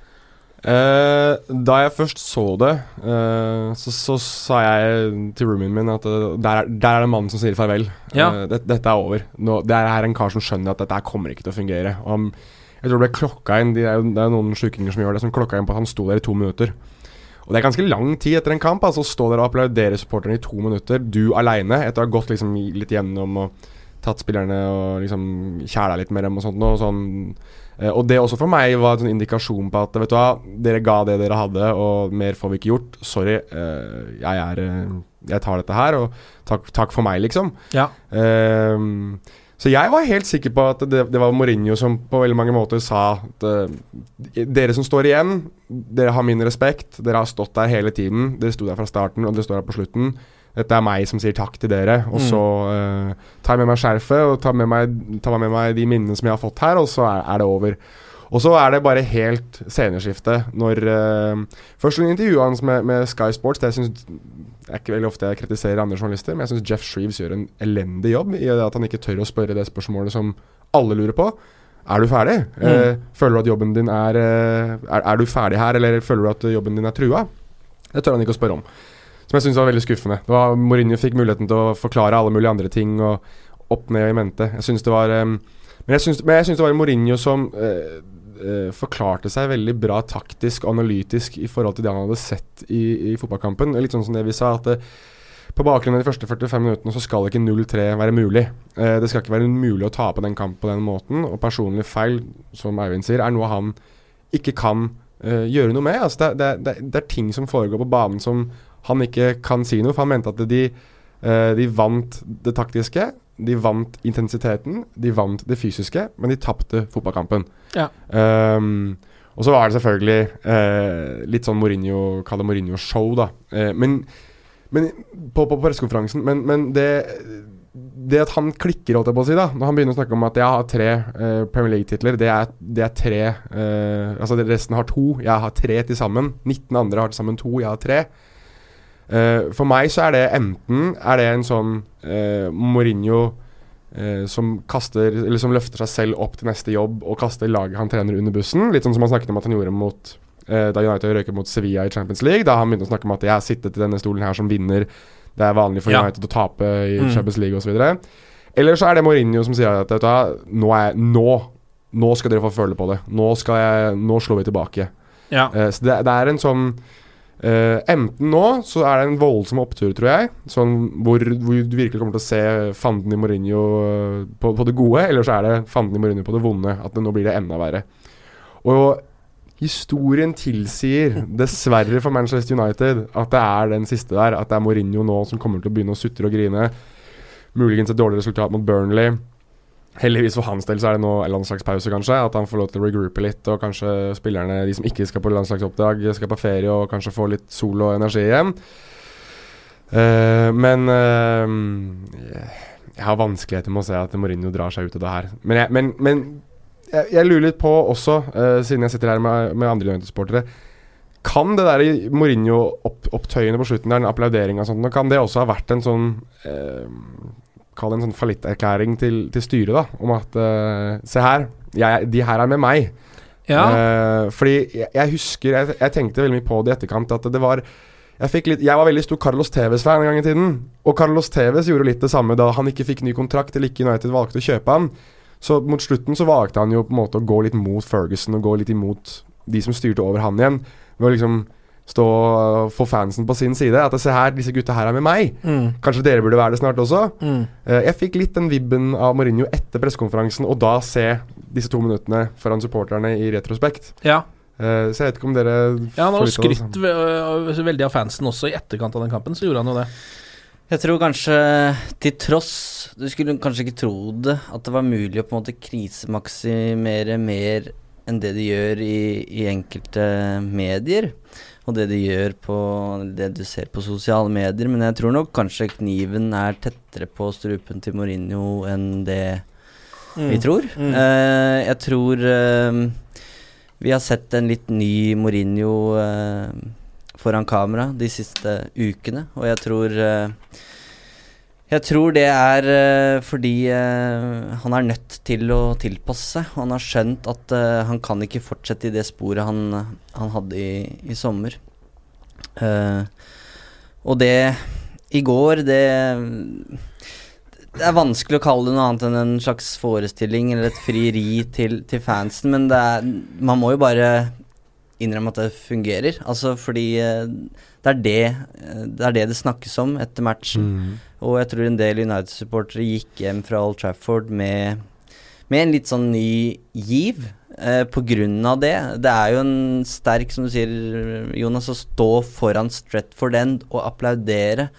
Speaker 4: Uh, da jeg først så det, uh, så, så, sa jeg til roomien min at uh, der, er, der, er det mannen som sier farvel.
Speaker 2: Ja.
Speaker 4: Det, dette er over. Nå, det er en kar som skjønner at dette kommer ikke til å fungere. Og jeg tror det ble klokka inn Det er jo det er noen sjukinger som gjør det, som klokka inn på at han sto der i to minutter. Og det er ganske lang tid etter en kamp. Altså stå der og applaudere supporterne i to minutter, du aleine, etter å ha gått liksom litt gjennom og tatt spillerne og liksom kjæla litt med dem og sånt. Og, sånn. Eh, og det også for meg var en sånn indikasjon på at vet du hva, dere ga det dere hadde, og mer får vi ikke gjort. Sorry, eh, jeg er eh, Jeg tar dette her, og takk, takk for meg, liksom.
Speaker 2: Ja.
Speaker 4: Um, så jeg var helt sikker på at det, det, var Mourinho som på veldig mange måter sa at uh, dere som står igjen, dere har min respekt. Dere har stått der hele tiden. Dere sto der fra starten, og dere står der på slutten. Dette er meg som sier takk til dere. Og mm. så uh, tar jeg med meg skjerfet og tar med meg, tar med meg de minnene som jeg har fått her, og så er, er det over. Og så er det bare helt sceneskifte når uh, Først intervjuet hans med, med, Sky Sports. Det synes, er ikke veldig ofte jeg kritiserer andre journalister, men jeg syns Jeff Shreeves gjør en elendig jobb i at han ikke tør å spørre det spørsmålet som alle lurer på. Er du ferdig? Mm. Eh, føler du at jobben din er, uh, er, er du ferdig her, eller føler du at jobben din er trua? Det tør han ikke å spørre om. Som jeg syns var veldig skuffende. Det var Mourinho fikk muligheten til å forklare alle mulige andre ting og opp ned i mente. Jeg syns det var um, Men jeg syns, det var Mourinho som uh, uh, forklarte seg veldig bra taktisk analytisk i forhold til det han hadde sett i, i fotballkampen. Litt sånn som det vi sa, at det, på bakgrunn av de første 45 minuttene så skal ikke 0-3 være mulig. Uh, det skal ikke være mulig å tape den kampen på den måten. Og personlig feil, som Eivind sier, er noe han ikke kan uh, gjøre noe med. Altså det, det, det, det, er ting som foregår på banen som han ikke kan si noe, for han mente at de, de vant det taktiske. De vant intensiteten, de vant det fysiske, men de tapte fotballkampen.
Speaker 2: Ja.
Speaker 4: Um, Og så var det selvfølgelig uh, litt sånn Mourinho, kall det Mourinho-show, da. Uh, men, men på, på pressekonferansen Men, men det, det at han klikker, holdt jeg på å si, da når han begynner å snakke om at jeg har tre uh, Premier League-titler, det, det er tre eh, Altså resten har to, jeg har tre til sammen. 19 andre har til sammen to, jeg har tre. Eh, for meg så er det enten Er det en sånn eh, Mourinho eh, som kaster Eller som løfter seg selv opp til neste jobb og kaster laget han trener under bussen. Litt sånn som han snakket om at han gjorde mot da United røyket mot Sevilla i Champions League. Da han begynte å snakke om at jeg har sittet i denne stolen her som vinner. Det er vanlig for
Speaker 5: Ja.
Speaker 4: United å tape i
Speaker 5: Mm.
Speaker 4: Champions League osv. Eller så er det Mourinho som sier at vet du nå, er, nå, nå skal dere få føle på det. Nå, jeg, nå slår vi tilbake.
Speaker 5: Ja.
Speaker 4: Så det, det er en sånn eh, Enten nå så er det en voldsom opptur, tror jeg, sånn hvor, hvor du virkelig kommer til å se fanden i Mourinho eh, på, på det gode, eller så er det fanden i Mourinho på det vonde. At det, nå blir det enda verre. Og historien tilsier, dessverre for Manchester United, at det er den siste der. At det er Mourinho nå som kommer til å begynne å sutre og grine. Muligens et dårlig resultat mot Burnley. Heldigvis for hans del så er det nå landslagspause, kanskje. At han får lov til å regroupe litt, og kanskje spillerne, de som ikke skal på landslagsoppdrag, skal på ferie og kanskje få litt sol og energi igjen. Uh, men uh, jeg har vanskeligheter med å se at Mourinho drar seg ut av det her. Men jeg, men, men jeg, jeg lurer litt på også, uh, siden jeg sitter her med, med andre United-sportere Kan det der Mourinho-opptøyene på slutten, der, den applauderinga og sånt, kan det også ha vært en sånn Kall en sånn fallitterklæring til, til styret, da, om at uh, Se her, jeg, de her er med meg.
Speaker 5: Ja.
Speaker 4: Uh, fordi jeg, jeg husker jeg, jeg tenkte veldig mye på det i etterkant, at det var jeg, fikk litt, jeg var veldig stor Carlos Tevez-fan en gang i tiden. Og Carlos Tevez gjorde litt det samme da han ikke fikk ny kontrakt, eller ikke United valgte å kjøpe han. Så mot slutten så valgte han jo på en måte å gå litt mot Ferguson og gå litt imot de som styrte over han igjen. Ved å liksom stå og få fansen på sin side. At se her, disse gutta her er med meg.
Speaker 5: Mm.
Speaker 4: Kanskje dere burde være det snart også.
Speaker 5: Mm.
Speaker 4: Eh, jeg fikk litt den vibben av Mourinho etter pressekonferansen, og da se disse to minuttene foran supporterne i retrospekt.
Speaker 5: Ja.
Speaker 4: Eh, så jeg vet ikke om dere
Speaker 5: Ja, han har skrytt øh, veldig av fansen også i etterkant av den kampen, så gjorde han jo det.
Speaker 3: Jeg tror kanskje til tross Du skulle kanskje ikke tro det, at det var mulig å på en måte krisemaksimere mer enn det de gjør i, i enkelte medier. Og det de gjør på det du ser på sosiale medier. Men jeg tror nok kanskje kniven er tettere på strupen til Mourinho enn det vi
Speaker 5: Mm.
Speaker 3: tror.
Speaker 5: Mm.
Speaker 3: Uh, jeg tror uh, vi har sett en litt ny Mourinho uh, foran kamera de siste ukene, og jeg tror jeg tror det er eh, fordi eh, han er nødt til å tilpasse seg. Han har skjønt at eh, han kan ikke fortsette i det sporet han, han hadde i, i sommer. Og det i går, det Det er vanskelig å kalle det noe annet enn en slags forestilling eller et frieri til, til fansen, men er, man må jo bare innrømme at det fungerer. Altså fordi det er det, eh, det er det det snakkes om etter matchen.
Speaker 4: Mm.
Speaker 3: Og jeg tror en del United-supportere gikk hjem fra Old Trafford med, med en litt sånn ny giv eh, på grunn av det. Det er jo en sterk, som du sier, Jonas, å stå foran Stretford End og applaudere.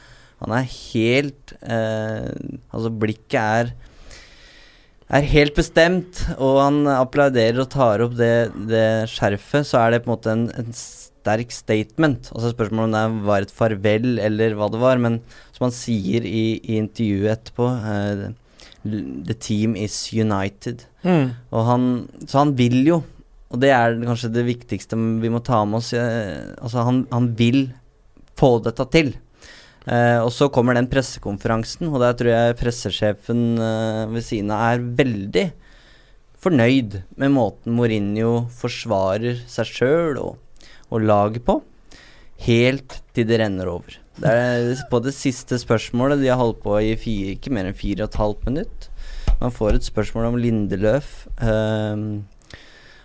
Speaker 3: Han er helt eh, Altså, blikket er er helt bestemt, og han applauderer og tar opp det, det skjerfet, så er det på en måte en, en sterk statement. Altså Spørsmålet om det var et farvel eller hva det var, men som han sier i, i intervjuet etterpå uh, The team is united.
Speaker 5: Mm.
Speaker 3: Og han, så han vil jo, og det er kanskje det viktigste vi må ta med oss uh, Altså, han, han vil få dette til. Uh, og så kommer den pressekonferansen, og der tror jeg pressesjefen ved siden av er veldig fornøyd med måten Mourinho forsvarer seg sjøl og, og laget på, helt til det renner over. Det er på det siste spørsmålet de har holdt på i fire, ikke mer enn fire og et halvt minutt. Man får et spørsmål om Lindeløf. Um,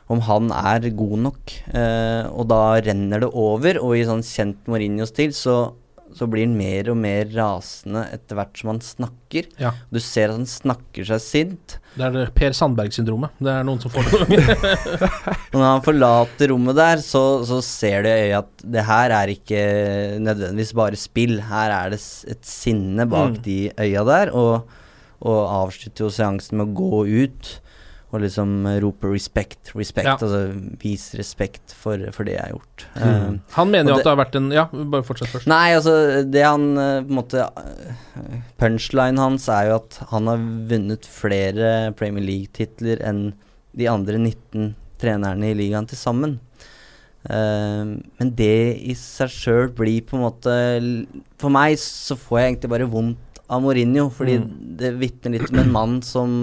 Speaker 3: om han er god nok. Uh, og da renner det over, og i sånn kjent Mourinho-stil så, så blir han mer og mer rasende etter hvert som han snakker.
Speaker 2: Ja.
Speaker 3: Du ser at han snakker seg sint.
Speaker 2: Det er det Per Sandberg-syndromet. Det er noen som får det.
Speaker 3: Når han forlater rommet der, så, så ser du i øyet at det her er ikke nødvendigvis bare spill. Her er det et sinne bak
Speaker 5: Mm.
Speaker 3: de øya der, og, og avslutter jo seansen med å gå ut. Og liksom rope 'respect', respect,
Speaker 2: Ja.
Speaker 3: altså vis respekt for, for det jeg har gjort.
Speaker 4: Mm.
Speaker 3: Uh,
Speaker 2: Han mener jo at det har vært en Ja, bare fortsett først.
Speaker 3: Nei, altså det han eh, på en måte eh, Punchline hans er jo at han har vunnet flere Premier League-titler enn de andre 19 trenerne i ligaen til sammen. Uh, men det i seg sjøl blir på en måte For meg så får jeg egentlig bare vondt av Mourinho, fordi det vitner litt om en mann som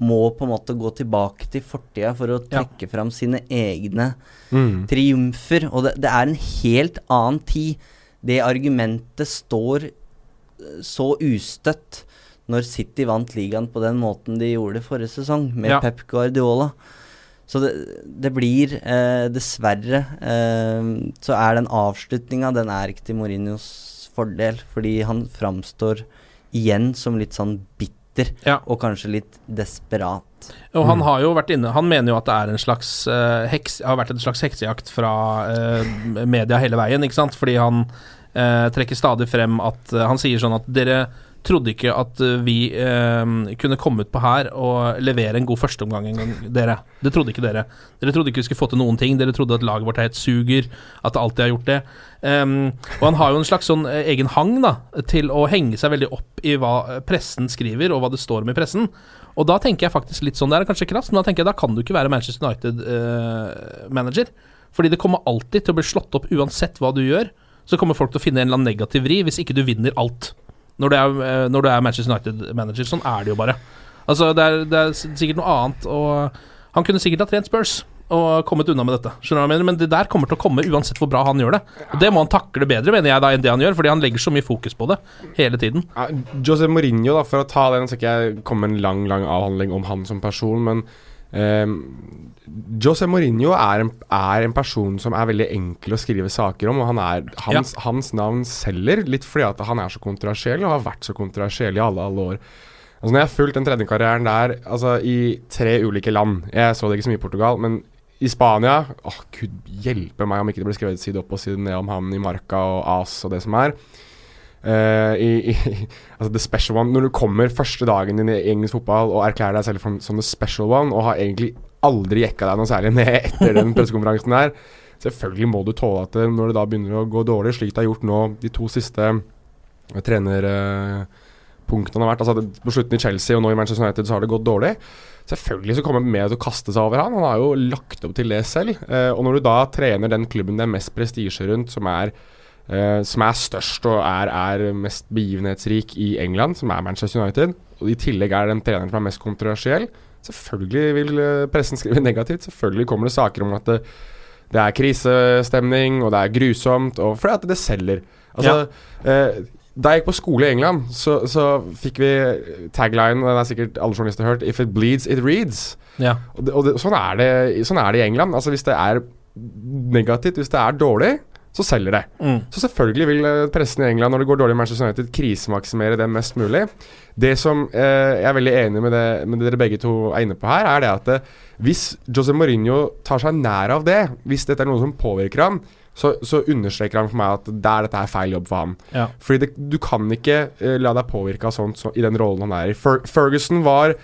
Speaker 3: må på en måte gå tilbake til fortida for å
Speaker 2: Ja.
Speaker 3: trekke fram sine egne
Speaker 4: Mm.
Speaker 3: triumfer. Og det, det er en helt annen tid. Det argumentet står eh, så ustøtt når City vant ligaen på den måten de gjorde forrige sesong, med
Speaker 2: Ja.
Speaker 3: Pep Guardiola. Så det, det blir eh, dessverre eh, Så er den avslutninga Den er ikke til Mourinhos fordel, fordi han framstår igjen som litt sånn bitter
Speaker 2: Ja.
Speaker 3: og kanskje litt desperat.
Speaker 2: Og han har jo vært inne Han mener jo at det er en slags uh, heks Har vært en slags heksejakt fra uh, media hele veien, ikke sant? Fordi han uh, trekker stadig frem at Han sier sånn at dere trodde ikke at eh, vi eh, kunne komme ut på her og levere en god førsteomgang en gang, dere. Det trodde ikke dere. Dere trodde ikke vi skulle få til noen ting. Dere trodde at laget vårt er helt suger, at det alltid har gjort det. Um, og han har jo en slags sånn eh, egen hang da til å henge seg veldig opp i hva eh, pressen skriver, og hva det står om i pressen. Og da tenker jeg faktisk litt sånn, det er kanskje krass, men da tenker jeg da kan du ikke være Manchester United-manager. Fordi det kommer alltid til å bli slått opp uansett hva du gjør. Så kommer folk til å finne en eller annen negativ vri hvis ikke du vinner alt. Når du er, eh, når du er Manchester United-manager. Sånn er det jo bare. Altså, det er, det er sikkert noe annet, og han kunne sikkert ha trent Spurs. Og kommet unna med dette. Skjønner du hva jeg mener? Men det der kommer til å komme uansett hvor bra han gjør det. Og det må han takle bedre, mener jeg, da enn det han gjør, fordi han legger så mye fokus på det hele tiden.
Speaker 4: Ja, Jose Mourinho, da, for å ta den, så ikke jeg komme med en lang lang avhandling om han som person, men ehm, Jose Mourinho er en, er en person som er veldig enkel å skrive saker om. og han er, hans, hans navn selger, litt fordi at han er så kontroversiell og har vært så kontroversiell i alle, alle år. Altså Når jeg har fulgt den tredje karrieren der altså i tre ulike land Jeg så det ikke så mye i Portugal, men i Spania Åh, gud hjelpe meg om ikke det ble skrevet side opp og side ned om han i Marca og AS og det som er. Eh, i, i, altså the special one Når du kommer første dagen din i engelsk fotball og erklærer deg selv som, the special one, og har egentlig aldri jekka deg noe særlig ned etter den pressekonferansen der Selvfølgelig må du tåle at når det da begynner å gå dårlig, slik det har gjort nå de to siste eh, trenerpunktene har vært Altså På slutten i Chelsea og nå i Manchester United så har det gått dårlig. Selvfølgelig så kommer Med å kaste seg over han. Han har jo lagt opp til det selv. Uh, og når du da trener den klubben det er mest prestisje rundt, som er eh, som er størst og er, er mest begivenhetsrik i England, som er Manchester United, og i tillegg er den treneren som er mest kontroversiell, selvfølgelig vil eh, pressen skrive negativt. Selvfølgelig kommer det saker om at det, det er krisestemning, og det er grusomt, og fordi at det selger. Altså, eh, da jeg gikk på skole i England, så, så fikk vi tagline, den er sikkert alle journalister hørt, 'If it bleeds, it reads'.
Speaker 2: Ja.
Speaker 4: Og, det, og det, sånn, er det, sånn er det i England. Altså Hvis det er negativt, hvis det er dårlig, så selger det.
Speaker 2: Mm.
Speaker 4: Så selvfølgelig vil eh, pressen i England, når det går dårlig i Manchester United, krisemaksimere det mest mulig. Det som eh, jeg er veldig enig med det, med det dere begge to er inne på her, er det at eh, hvis Jose Mourinho tar seg nær av det, hvis dette er noe som påvirker ham, så, så understreker han for meg at det er dette er feil jobb for ham.
Speaker 2: Ja.
Speaker 4: Fordi det, du kan ikke eh, la deg påvirke av sånt så, i den rollen han er i. Fer Ferguson var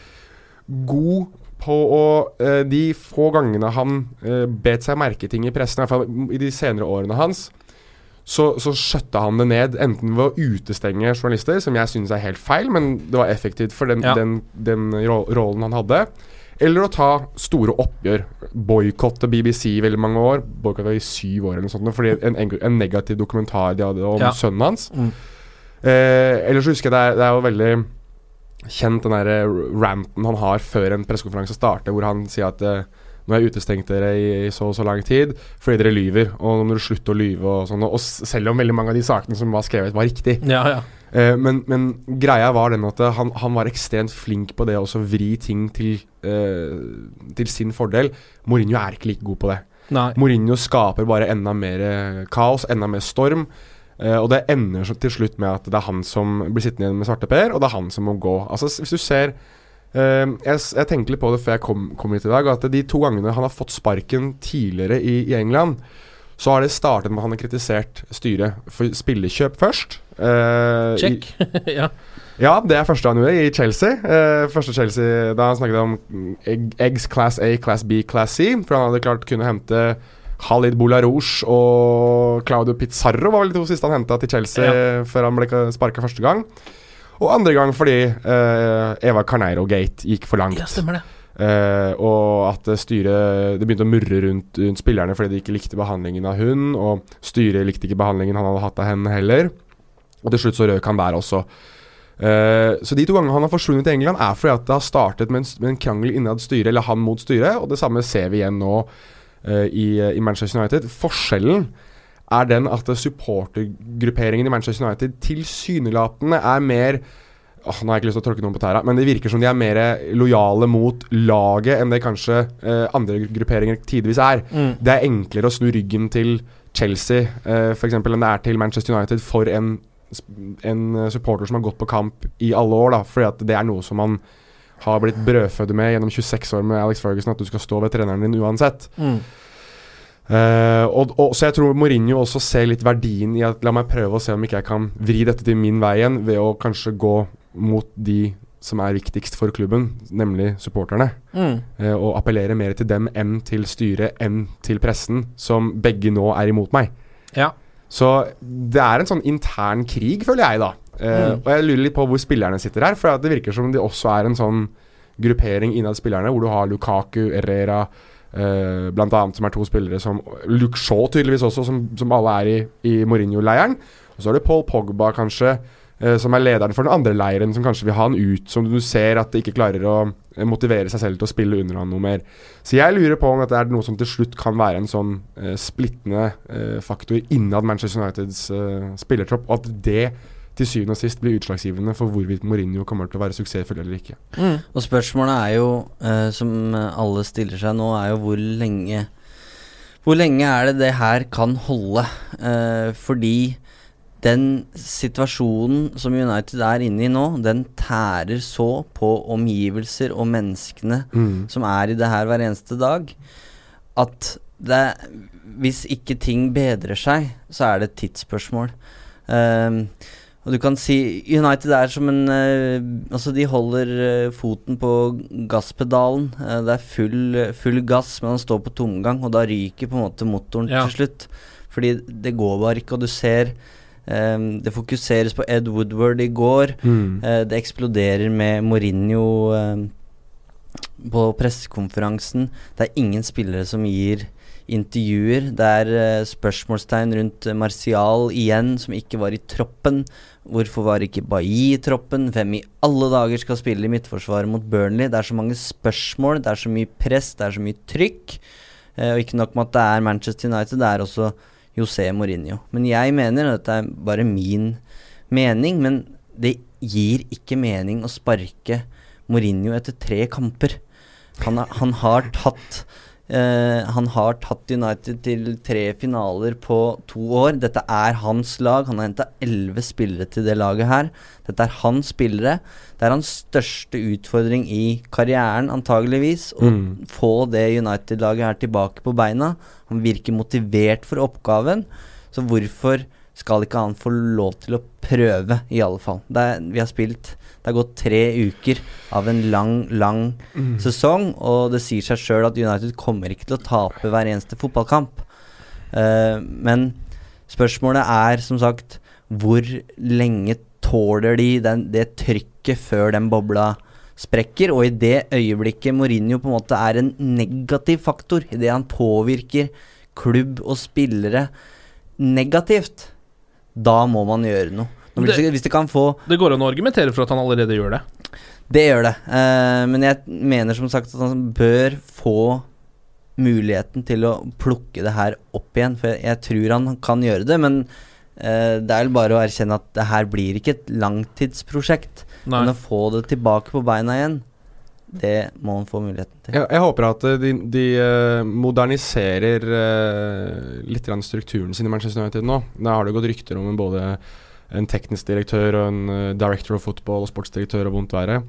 Speaker 4: god på å eh, De få gangene han uh, bet seg merke ting i pressen, i hvert fall i de senere årene hans, så, så skjøtta han det ned, enten ved å utestenge journalister, som jeg syns er helt feil, men det var effektivt for den,
Speaker 2: Ja.
Speaker 4: den, den rollen han hadde. Eller å ta store oppgjør. Boikotte BBC i veldig mange år. Boikotte i syv år eller noe sånt. Fordi en, en, negativ dokumentar de hadde om
Speaker 2: Ja.
Speaker 4: sønnen hans.
Speaker 2: Mm.
Speaker 4: Eh, ellers så husker jeg det er, det er jo veldig kjent den der eh, ranten han har før en pressekonferanse starter, hvor han sier at eh, nå har jeg utestengt dere i, i så og så lang tid fordi dere lyver, og nå må dere slutte å lyve og sånn. Og selv om veldig mange av de sakene som var skrevet, var riktig.
Speaker 2: Ja, ja.
Speaker 4: Eh, men, men greia var den at han, han var ekstremt flink på det å vri ting til, eh, til sin fordel. Mourinho er ikke like god på det.
Speaker 2: Nei.
Speaker 4: Mourinho skaper bare enda mer kaos, enda mer storm. Eh, og det ender så til slutt med at det er han som blir sittende igjen med svarteper, og det er han som må gå. Altså Hvis du ser uh, jeg, jeg tenkte litt på det før jeg kom, kom hit i dag, at de to gangene han har fått sparken tidligere i, i England, så har det startet med at han har kritisert styret for spillekjøp først. Uh,
Speaker 2: Check. ja.
Speaker 4: ja, det er første han gjorde i Chelsea. Første Chelsea Da han snakket om egg, eggs class A, class B, class C. For han hadde klart kunne hente Khalid Bolarouche og Claudio Pizarro var vel de to siste han henta til Chelsea før han ble sparka første gang. Og andre gang fordi uh, Eva Carneiro-gate gikk for langt.
Speaker 2: ja, stemmer det.
Speaker 4: Uh, og at styret Det begynte å murre rundt, rundt spillerne fordi de ikke likte behandlingen av hun, og styret likte ikke behandlingen han hadde hatt av henne heller. Og til slutt så røk han der også. Uh, så de to gangene han har forsvunnet til England, er fordi at det har startet med en, med en krangel innad styret, eller han mot styret, og det samme ser vi igjen nå i, i Manchester United. Forskjellen er den at supportergrupperingen i Manchester United tilsynelatende er mer oh, Nå har jeg ikke lyst til å tråkke noen på tæra, men det virker som de er mer lojale mot laget enn det kanskje eh, andre grupperinger tidvis er.
Speaker 2: Mm.
Speaker 4: Det er enklere å snu ryggen til Chelsea eh, for eksempel, enn det er til Manchester United for en, en eh, supporter som har gått på kamp i alle år. da Fordi at det er noe som man har blitt brødfødd med gjennom 26 år med Alex Ferguson, at du skal stå ved treneren din uansett.
Speaker 2: Mm.
Speaker 4: Uh, og, og, så jeg tror Mourinho også ser litt verdien i at la meg prøve å se om ikke jeg kan vri dette til min vei igjen, ved å kanskje gå mot de som er viktigst for klubben, nemlig supporterne.
Speaker 2: Mm.
Speaker 4: Uh, og appellere mer til dem enn til styret, enn til pressen, som begge nå er imot meg.
Speaker 2: Ja.
Speaker 4: Så det er en sånn intern krig, føler jeg, da. Eh,
Speaker 2: Mm.
Speaker 4: Og jeg lurer litt på hvor spillerne sitter her, for det virker som det også er en sånn gruppering innad spillerne, hvor du har Lukaku, Herrera uh, blant annet, som er to spillere som Luke Shaw tydeligvis også, som, som alle er i, i Mourinho-leiren. Og så har du Paul Pogba, kanskje, uh, som er lederen for den andre leiren, som kanskje vil ha han ut, som du ser at det ikke klarer å motivere seg selv til å spille under han noe mer. Så jeg lurer på om dette er noe som til slutt kan være en sånn splittende faktor innad Manchester Uniteds spillertropp, og at det til syvende og sist blir utslagsgivende for hvorvidt Mourinho kommer til å være suksessfull eller ikke.
Speaker 3: Og spørsmålet er jo, eh, som alle stiller seg nå, er jo hvor lenge Hvor lenge er det det her kan holde? Eh, fordi den situasjonen som United er inne i nå, den tærer så på omgivelser og menneskene
Speaker 4: Mm.
Speaker 3: som er i det her hver eneste dag, at det Hvis ikke ting bedrer seg, så er det et tidsspørsmål. Um, og du kan si United er som en eh, Altså, de holder eh, foten på gasspedalen. Eh, det er full, full gass, men han står på tomgang, og da ryker på en måte motoren
Speaker 2: Ja.
Speaker 3: til slutt. Fordi det går bare ikke, og du ser Um, Det fokuseres på Ed Woodward i går.
Speaker 4: Mm.
Speaker 3: Uh, det eksploderer med Mourinho uh, på pressekonferansen. Det er ingen spillere som gir intervjuer. Det er eh, spørsmålstegn rundt eh, Martial igjen, som ikke var i troppen. Hvorfor var ikke Bailly i troppen? Hvem i alle dager skal spille i midtforsvaret mot Burnley? Det er så mange spørsmål, det er så mye press, det er så mye trykk. Eh, og ikke nok med at det er Manchester United, det er også José Mourinho. Men jeg mener, og dette er bare min mening, men det gir ikke mening å sparke Mourinho etter tre kamper. Han, er, han har tatt eh, Han har tatt United til tre finaler på to år. Dette er hans lag. Han har henta elleve spillere til det laget her. Dette er hans spillere. Det er hans største utfordring i karrieren, antageligvis, å
Speaker 4: Mm.
Speaker 3: få det United-laget her tilbake på beina. Han virker motivert for oppgaven. Så hvorfor skal ikke han få lov til å prøve, i alle fall? Det er, vi har spilt Det har gått tre uker av en lang, lang sesong, og det sier seg sjøl at United kommer ikke til å tape hver eneste fotballkamp. Uh, men spørsmålet er som sagt hvor lenge tåler de den, det trykket før den bobla sprekker? Og i det øyeblikket Mourinho på en måte er en negativ faktor, i det han påvirker klubb og spillere negativt, da må man gjøre noe. Nå, hvis,
Speaker 2: Det-
Speaker 3: hvis det kan få
Speaker 2: Det går an å argumentere for at han allerede gjør det.
Speaker 3: det gjør det. Uh, men jeg mener som sagt at han bør få muligheten til å plukke det her opp igjen. For jeg, jeg tror han kan gjøre det, men uh, det er vel bare å erkjenne at det her blir ikke et langtidsprosjekt.
Speaker 2: Nei.
Speaker 3: Men å få det tilbake på beina igjen, det må han få muligheten til.
Speaker 4: Jeg, jeg håper at eh, de, de moderniserer uh, litt grann strukturen sin i Manchester United nå. Da har det gått rykter om en både en teknisk direktør og en eh, director of football og sportsdirektør og vondt være.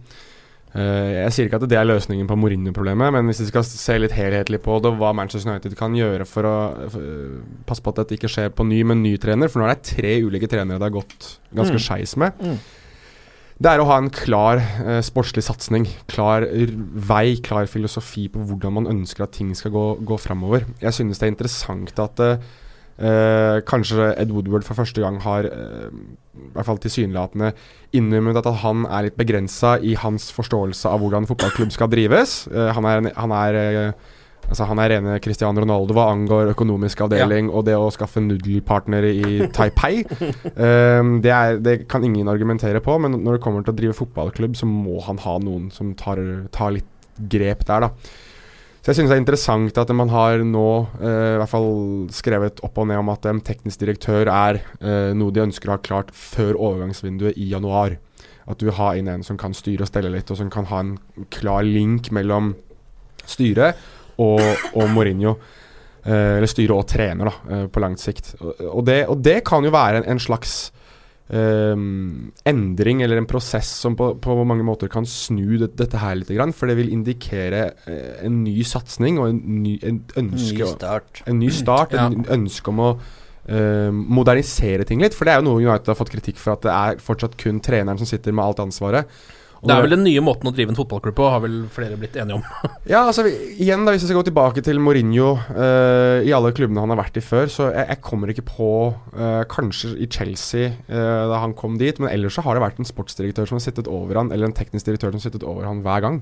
Speaker 4: Eh, jeg sier ikke at det er løsningen på Mourinho-problemet, men hvis vi skal se litt helhetlig på det, hva Manchester United kan gjøre for å eh, passe på at dette ikke skjer på ny med en ny trener, for nå er det tre ulike trenere det har gått ganske
Speaker 2: Mm.
Speaker 4: skeis med.
Speaker 2: Mm.
Speaker 4: Det er å ha en klar eh, sportslig satsing, klar vei, klar filosofi på hvordan man ønsker at ting skal gå, gå framover. Jeg synes det er interessant at eh, eh, kanskje Ed Woodward for første gang har eh, i hvert fall tilsynelatende innrømmet at han er litt begrensa i hans forståelse av hvordan fotballklubb skal drives. Eh, han er, han er eh, Altså Han er rene Cristiano Ronaldo hva angår økonomisk avdeling og det å skaffe nudelpartnere i Taipei. Um, det, er, det kan ingen argumentere på, men når det kommer til å drive fotballklubb, så må han ha noen som tar, tar litt grep der, da. Så jeg synes det er interessant at man har nå eh, i hvert fall skrevet opp og ned om at en teknisk direktør er eh, noe de ønsker å ha klart før overgangsvinduet i januar. At du har inn en som kan styre og stelle litt, og som kan ha en klar link mellom styret og, og Mourinho. Eh, eller styre og trener, da, eh, på langt sikt. Og, og, det, og det kan jo være en, en slags eh, endring eller en prosess som på, på mange måter kan snu det, dette her litt. For det vil indikere eh, en ny satsing og en ny, en ønske
Speaker 3: Ny start.
Speaker 4: En ny start,
Speaker 2: Ja.
Speaker 4: en ønske om å uh, modernisere ting litt. For det er jo noe United har fått kritikk for, at det er fortsatt kun treneren som sitter med alt ansvaret.
Speaker 2: Det er vel den nye måten å drive en fotballklubb på, har vel flere blitt enige om.
Speaker 4: ja, altså igjen da Hvis jeg skal gå tilbake til Mourinho uh, i alle klubbene han har vært i før, så jeg, jeg kommer ikke på uh, Kanskje i Chelsea uh, da han kom dit, men ellers så har det vært en sportsdirektør som har sittet over han, eller en teknisk direktør som har sittet over han hver gang.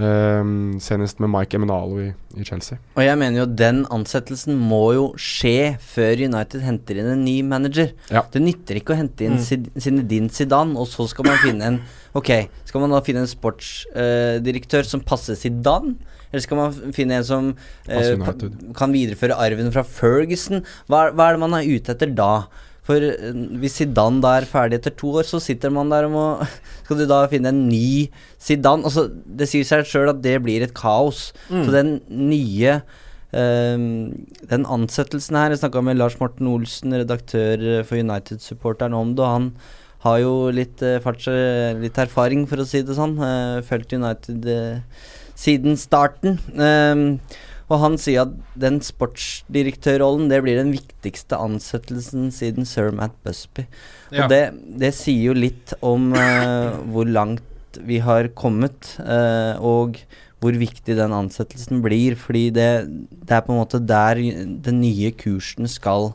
Speaker 4: Eh, senest med Mike Eminalo i, i Chelsea.
Speaker 3: Og jeg mener jo den ansettelsen må jo skje før United henter inn en ny manager.
Speaker 4: Ja.
Speaker 3: Det nytter ikke å hente inn
Speaker 2: Mm.
Speaker 3: Zinedine Zidane, og så skal man finne en Ok, skal man da finne en sportsdirektør som passer Zidane? Eller skal man finne en som
Speaker 4: United.
Speaker 3: kan videreføre arven fra Ferguson? Hva, er- hva er det man er ute etter da? For eh, hvis Zidane da er ferdig etter to år, så sitter man der og må Skal du da finne en ny Zidane? Altså, det sier seg sjøl at det blir et kaos.
Speaker 2: Mm.
Speaker 3: Så den nye Um, Den ansettelsen her Jeg snakka med Lars Morten Olsen, redaktør for United-supporteren, om det. Han har jo litt, farts, eh, litt erfaring, for å si det sånn. Uh, Fulgt United eh, siden starten. Ehm, og han sier at den sportsdirektørrollen Det blir den viktigste ansettelsen siden sir Matt Busby.
Speaker 2: Ja.
Speaker 3: Og det, det sier jo litt om uh, hvor langt vi har kommet, uh, og hvor viktig den ansettelsen blir. Fordi det, det er på en måte der den nye kursen skal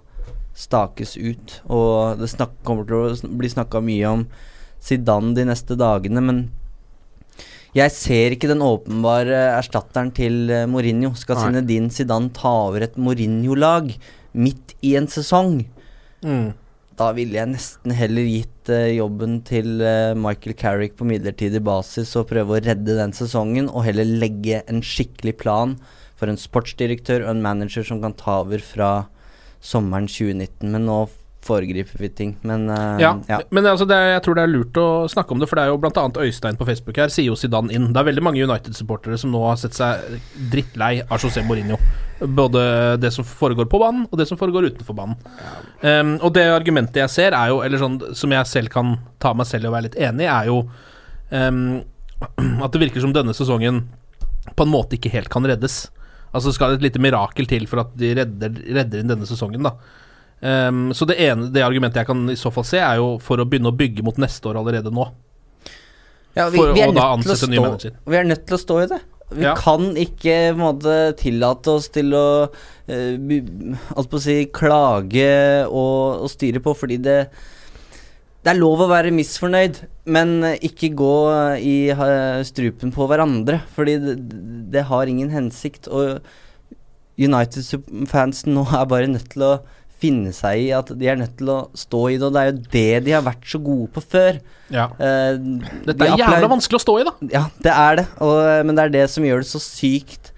Speaker 3: stakes ut. Og det snak, kommer til å bli snakka mye om Zidane de neste dagene, men jeg ser ikke den åpenbare erstatteren til eh, Mourinho. Skal. Zinedine Zidane ta over et Mourinho-lag midt i en sesong?
Speaker 2: Mm.
Speaker 3: Da ville jeg nesten heller gitt uh, jobben til uh, Michael Carrick på midlertidig basis og prøve å redde den sesongen, og heller legge en skikkelig plan for en sportsdirektør og en manager som kan ta over fra sommeren 2019. Men nå foregriper vi ting. Men uh,
Speaker 2: Ja,
Speaker 3: ja.
Speaker 2: men altså er, jeg tror det er lurt å snakke om det, for det er jo bl.a. Øystein på Facebook her sier jo Zidane inn. Det er veldig mange United-supportere som nå har sett seg drittlei av José Mourinho. Både det som foregår på banen, og det som foregår utenfor banen. Um, og det argumentet jeg ser, er jo, eller sånn som jeg selv kan ta meg selv i å være litt enig i, er jo um, at det virker som denne sesongen på en måte ikke helt kan reddes. Altså skal det et lite mirakel til for at de redder, redder inn denne sesongen, da. Ehm, så det ene Det argumentet jeg kan i så fall se, er jo for å begynne å bygge mot neste år allerede nå.
Speaker 3: Ja, vi,
Speaker 2: For
Speaker 3: vi, er
Speaker 2: å da ansette ny
Speaker 3: stå,
Speaker 2: manager.
Speaker 3: vi er nødt til å stå i det. Vi
Speaker 2: Ja.
Speaker 3: kan ikke måte, tillate oss til å uh, si klage og, og styre på, fordi det Det er lov å være misfornøyd, men ikke gå i strupen på hverandre, fordi det, det har ingen hensikt. Og United-fansen nå er bare nødt til å finne seg i at de er nødt til å stå i det, og det er jo det de har vært så gode på før.
Speaker 2: Ja.
Speaker 3: Uh,
Speaker 2: Dette
Speaker 3: de
Speaker 2: er jævla vanskelig å stå i, da.
Speaker 3: ja, det er det, og, men det er det som gjør det så sykt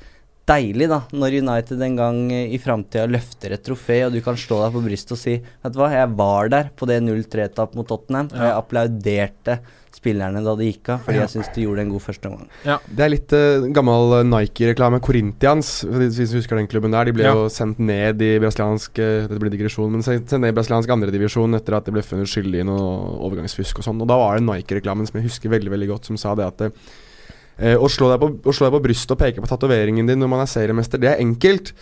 Speaker 3: deilig, da, når United en gang eh, i framtida løfter et trofé, og du kan slå deg på brystet og si Vet du hva, jeg var der på det 0-3-tap mot Tottenham, og jeg applauderte spillerne da de gikk av, fordi jeg syns de gjorde en god første omgang.
Speaker 4: Det er litt uh, gammel eh, Nike-reklame. Corinthians, hvis du husker den klubben der. De ble
Speaker 2: Ja.
Speaker 4: jo sendt ned i brasiliansk Dette blir digresjon, men sendt ned i brasiliansk andredivisjon etter at de ble funnet skyldig i noe overgangsfusk og sånn. Og da var det Nike-reklamen som jeg husker veldig veldig godt, som sa det at eh, Eh, å, slå på, å slå deg på brystet og peke på tatoveringen din når man er seriemester, det er enkelt.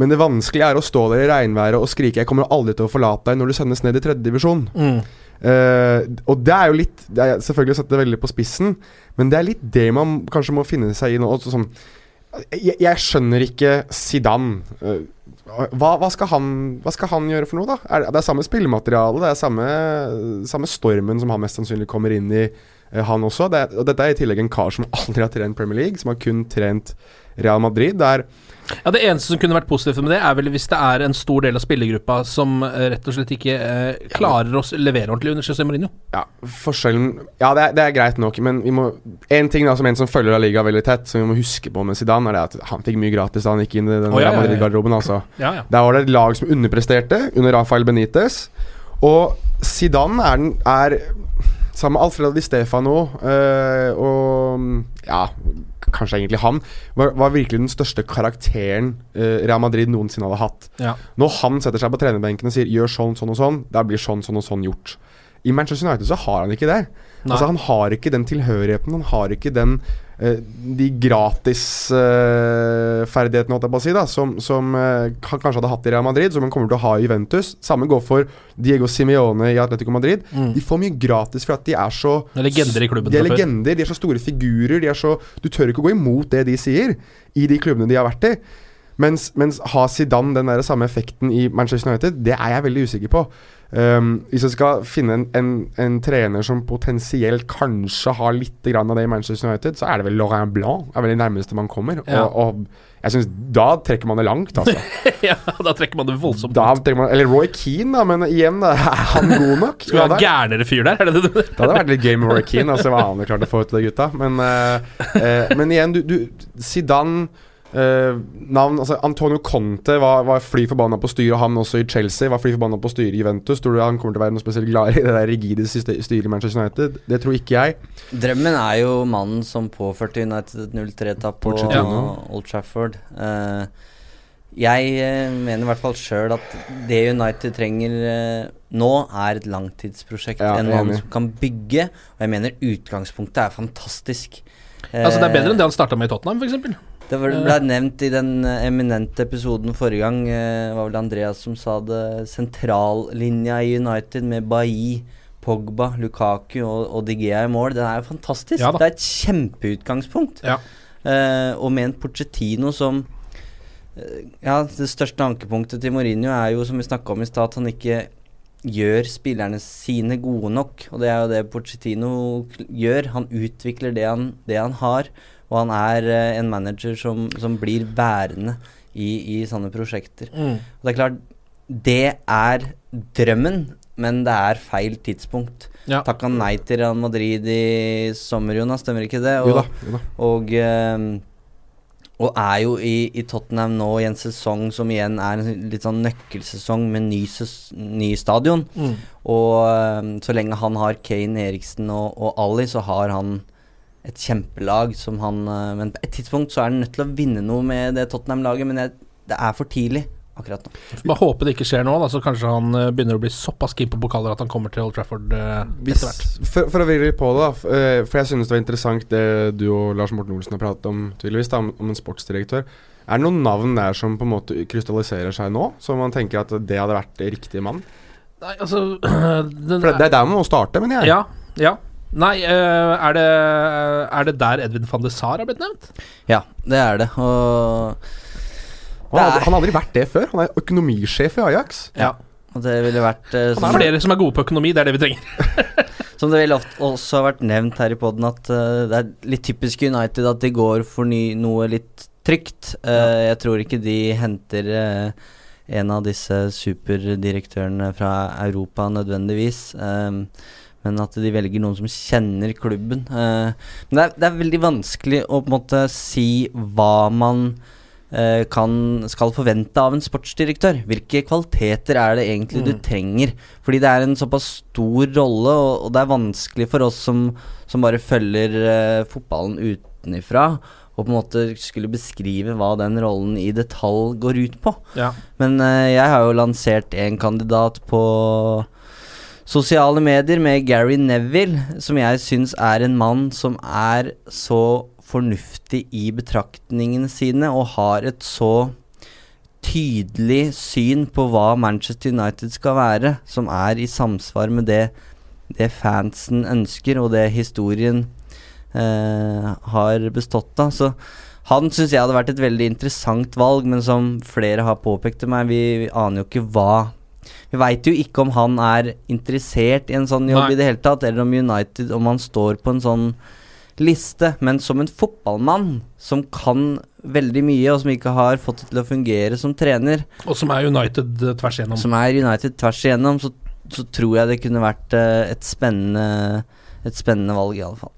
Speaker 4: Men det vanskelige er å stå der i regnværet og skrike 'Jeg kommer aldri til å forlate deg' når du sendes ned i tredjedivisjon.
Speaker 2: Mm.
Speaker 4: Uh, og det er jo litt det er Selvfølgelig å sette det veldig på spissen, men det er litt det man kanskje må finne seg i nå. også Sånn, jeg, jeg skjønner ikke Zidane. Uh, hva, hva, skal han, hva skal han gjøre for noe, da? Er det, det er samme spillemateriale, det er samme, samme stormen som han mest sannsynlig kommer inn i, han også. Det, og dette er i tillegg en kar som aldri har trent Premier League, som har kun trent Real Madrid. Det er
Speaker 2: ja, Det eneste som kunne vært positivt med det, er vel hvis det er en stor del av spillergruppa som eh, rett og slett ikke eh, klarer å levere ordentlig under José Mourinho.
Speaker 4: Ja, forskjellen Ja, det er, det er greit nok, men vi må En ting da som en som følger av Liga veldig tett, som vi må huske på med Zidane, er det at han fikk mye gratis da han gikk inn i den
Speaker 2: oh, ja,
Speaker 4: Real. Madrid-garderoben. Altså.
Speaker 2: Ja, ja.
Speaker 4: Der var det et lag som underpresterte under Rafael Benitez. Og Zidane er, den, er sammen med Alfredo Di Stefano øh, og ja, kanskje egentlig han, var, var virkelig den største karakteren øh, Real Madrid noensinne hadde hatt.
Speaker 2: Ja.
Speaker 4: Når han setter seg på trenerbenken og sier 'gjør sånn, sånn og sånn', da blir sånn, sånn og sånn gjort. I Manchester United så har han ikke det. Altså Han har ikke den tilhørigheten, han har ikke den eh, de gratisferdighetene, på å si, da som, som uh, han kanskje hadde hatt i Real Madrid, som han kommer til å ha i Juventus. Samme går for Diego Simione i Atletico Madrid.
Speaker 2: Mm.
Speaker 4: De får mye gratis for at de er så
Speaker 2: Det er legender i klubben
Speaker 4: De er legender, de er så store figurer. De er så, du tør ikke gå imot det de sier, i de klubbene de har vært i. Mens, mens har Zidane den der samme effekten i Manchester United, det er jeg veldig usikker på. Um, hvis jeg skal finne en, en, en trener som potensielt kanskje har litt grann av det i Manchester United, så er det vel Laurent Blanc. er vel det nærmeste man kommer.
Speaker 2: Ja.
Speaker 4: Og, og jeg synes Da trekker man det langt, altså.
Speaker 2: ja, da trekker man det voldsomt
Speaker 4: Da man, eller Roy Keane, da, men igjen, da, er han god nok?
Speaker 2: Skal vi ha en gærnere fyr der? Er det det
Speaker 4: det hadde vært litt gøy med Roy Keane, altså hva han har klart å få ut av de gutta. Men, uh, uh, men igjen, du, du Zidane eh, Navn altså Antonio Conte var, var fly forbanna på styret, han også i Chelsea. Var fly forbanna på styret i Juventus. Tror du han kommer til å være noe spesielt glad i det der rigide styret i Manchester United? Det tror ikke jeg.
Speaker 3: Drømmen er jo mannen som påførte United et 0-3-tap på
Speaker 4: ja.
Speaker 3: Old Trafford. Uh, jeg eh, mener i hvert fall sjøl at det United trenger nå, er et langtidsprosjekt.
Speaker 4: Ja,
Speaker 3: en mann som kan bygge. Og jeg mener utgangspunktet er fantastisk.
Speaker 2: Altså Det er bedre enn det han starta med i Tottenham, f.eks.
Speaker 3: det ble nevnt i den eh, eminente episoden forrige gang. det var vel Andreas som sa det. Sentrallinja i United med Bailly, Pogba, Lukaku og, og Digea i mål. Den er jo fantastisk.
Speaker 2: Ja
Speaker 3: det er et kjempeutgangspunkt.
Speaker 2: Ja.
Speaker 3: Eh, og med en Pochettino som eh, Ja, det største ankepunktet til Mourinho er jo, som vi snakka om i stad, at han ikke gjør spillerne sine gode nok. Og det er jo det Pochettino gjør. Han utvikler det han, det han har. Og han er eh, en manager som, som blir værende i, i sånne prosjekter.
Speaker 2: Mm.
Speaker 3: Og det er klart, det er drømmen, men det er feil tidspunkt.
Speaker 2: Ja.
Speaker 3: Takka nei til Real Madrid i sommer, Jonas, stemmer ikke det?
Speaker 4: Jo da. Jo da.
Speaker 3: og, ehm, og er jo i, i Tottenham nå i en sesong som igjen er en litt sånn nøkkelsesong med ny, ses, ny stadion.
Speaker 2: Mm.
Speaker 3: Og ehm, så lenge han har Kane, Eriksen og, og Ali, så har han et kjempelag som han eh, Men på et tidspunkt så er han nødt til å vinne noe med det Tottenham-laget, men jeg, det er for tidlig akkurat nå.
Speaker 2: Bare håpe det ikke skjer nå, da, så kanskje han eh, begynner å bli såpass keen på pokaler at han kommer til Old Trafford eh, etter hvert.
Speaker 4: for, for å vri litt på det, da. eh, For jeg synes det var interessant det du og Lars Morten Olsen har pratet om, tydeligvis, da, om, om en sportsdirektør. Er det noen navn der som på en måte krystalliserer seg nå, som man tenker at det hadde vært riktig mann?
Speaker 2: Nei, altså den,
Speaker 4: For det, det er der man må starte, mener jeg.
Speaker 2: Ja. ja. Nei, eh, er, det, er det der Edvin van de Sar har blitt nevnt?
Speaker 3: Ja, det er det. Og
Speaker 4: Han, har aldri, han har aldri vært det før. Han er økonomisjef i Ajax.
Speaker 2: Ja.
Speaker 3: Og det ville vært eh,
Speaker 2: Det
Speaker 3: som,
Speaker 2: er flere som er gode på økonomi, det er det vi trenger.
Speaker 3: som det ville ofte også har vært nevnt her i poden, at eh, det er litt typisk United at de går for ny, noe litt trygt. Eh, Jeg tror ikke de henter eh, en av disse superdirektørene fra Europa nødvendigvis. Men at de velger noen som kjenner klubben. Eh, men det er, det er veldig vanskelig å på en måte si hva man eh, kan, skal forvente av en sportsdirektør. Hvilke kvaliteter er det egentlig du trenger? Fordi det er en såpass stor rolle, og, og det er vanskelig for oss som, som bare følger uh, fotballen utenifra, å på en måte skulle beskrive hva den rollen i detalj går ut på.
Speaker 2: Ja.
Speaker 3: Men uh, jeg har jo lansert en kandidat på sosiale medier med Gary Neville, som jeg syns er en mann som er så fornuftig i betraktningene sine og har et så tydelig syn på hva Manchester United skal være, som er i samsvar med det, det fansen ønsker, og det historien eh, har bestått av. Så han syns jeg hadde vært et veldig interessant valg, men som flere har påpekt til meg, vi, vi aner jo ikke hva Vi veit jo ikke om han er interessert i en sånn jobb
Speaker 2: Nei.
Speaker 3: i det hele tatt, eller om United Om han står på en sånn liste, men som en fotballmann som kan veldig mye, og som ikke har fått det til å fungere som trener,
Speaker 2: Og som er United eh, tvers igjennom.
Speaker 3: som er United tvers igjennom, så, så tror jeg det kunne vært eh, et spennende Et spennende valg, i alle fall.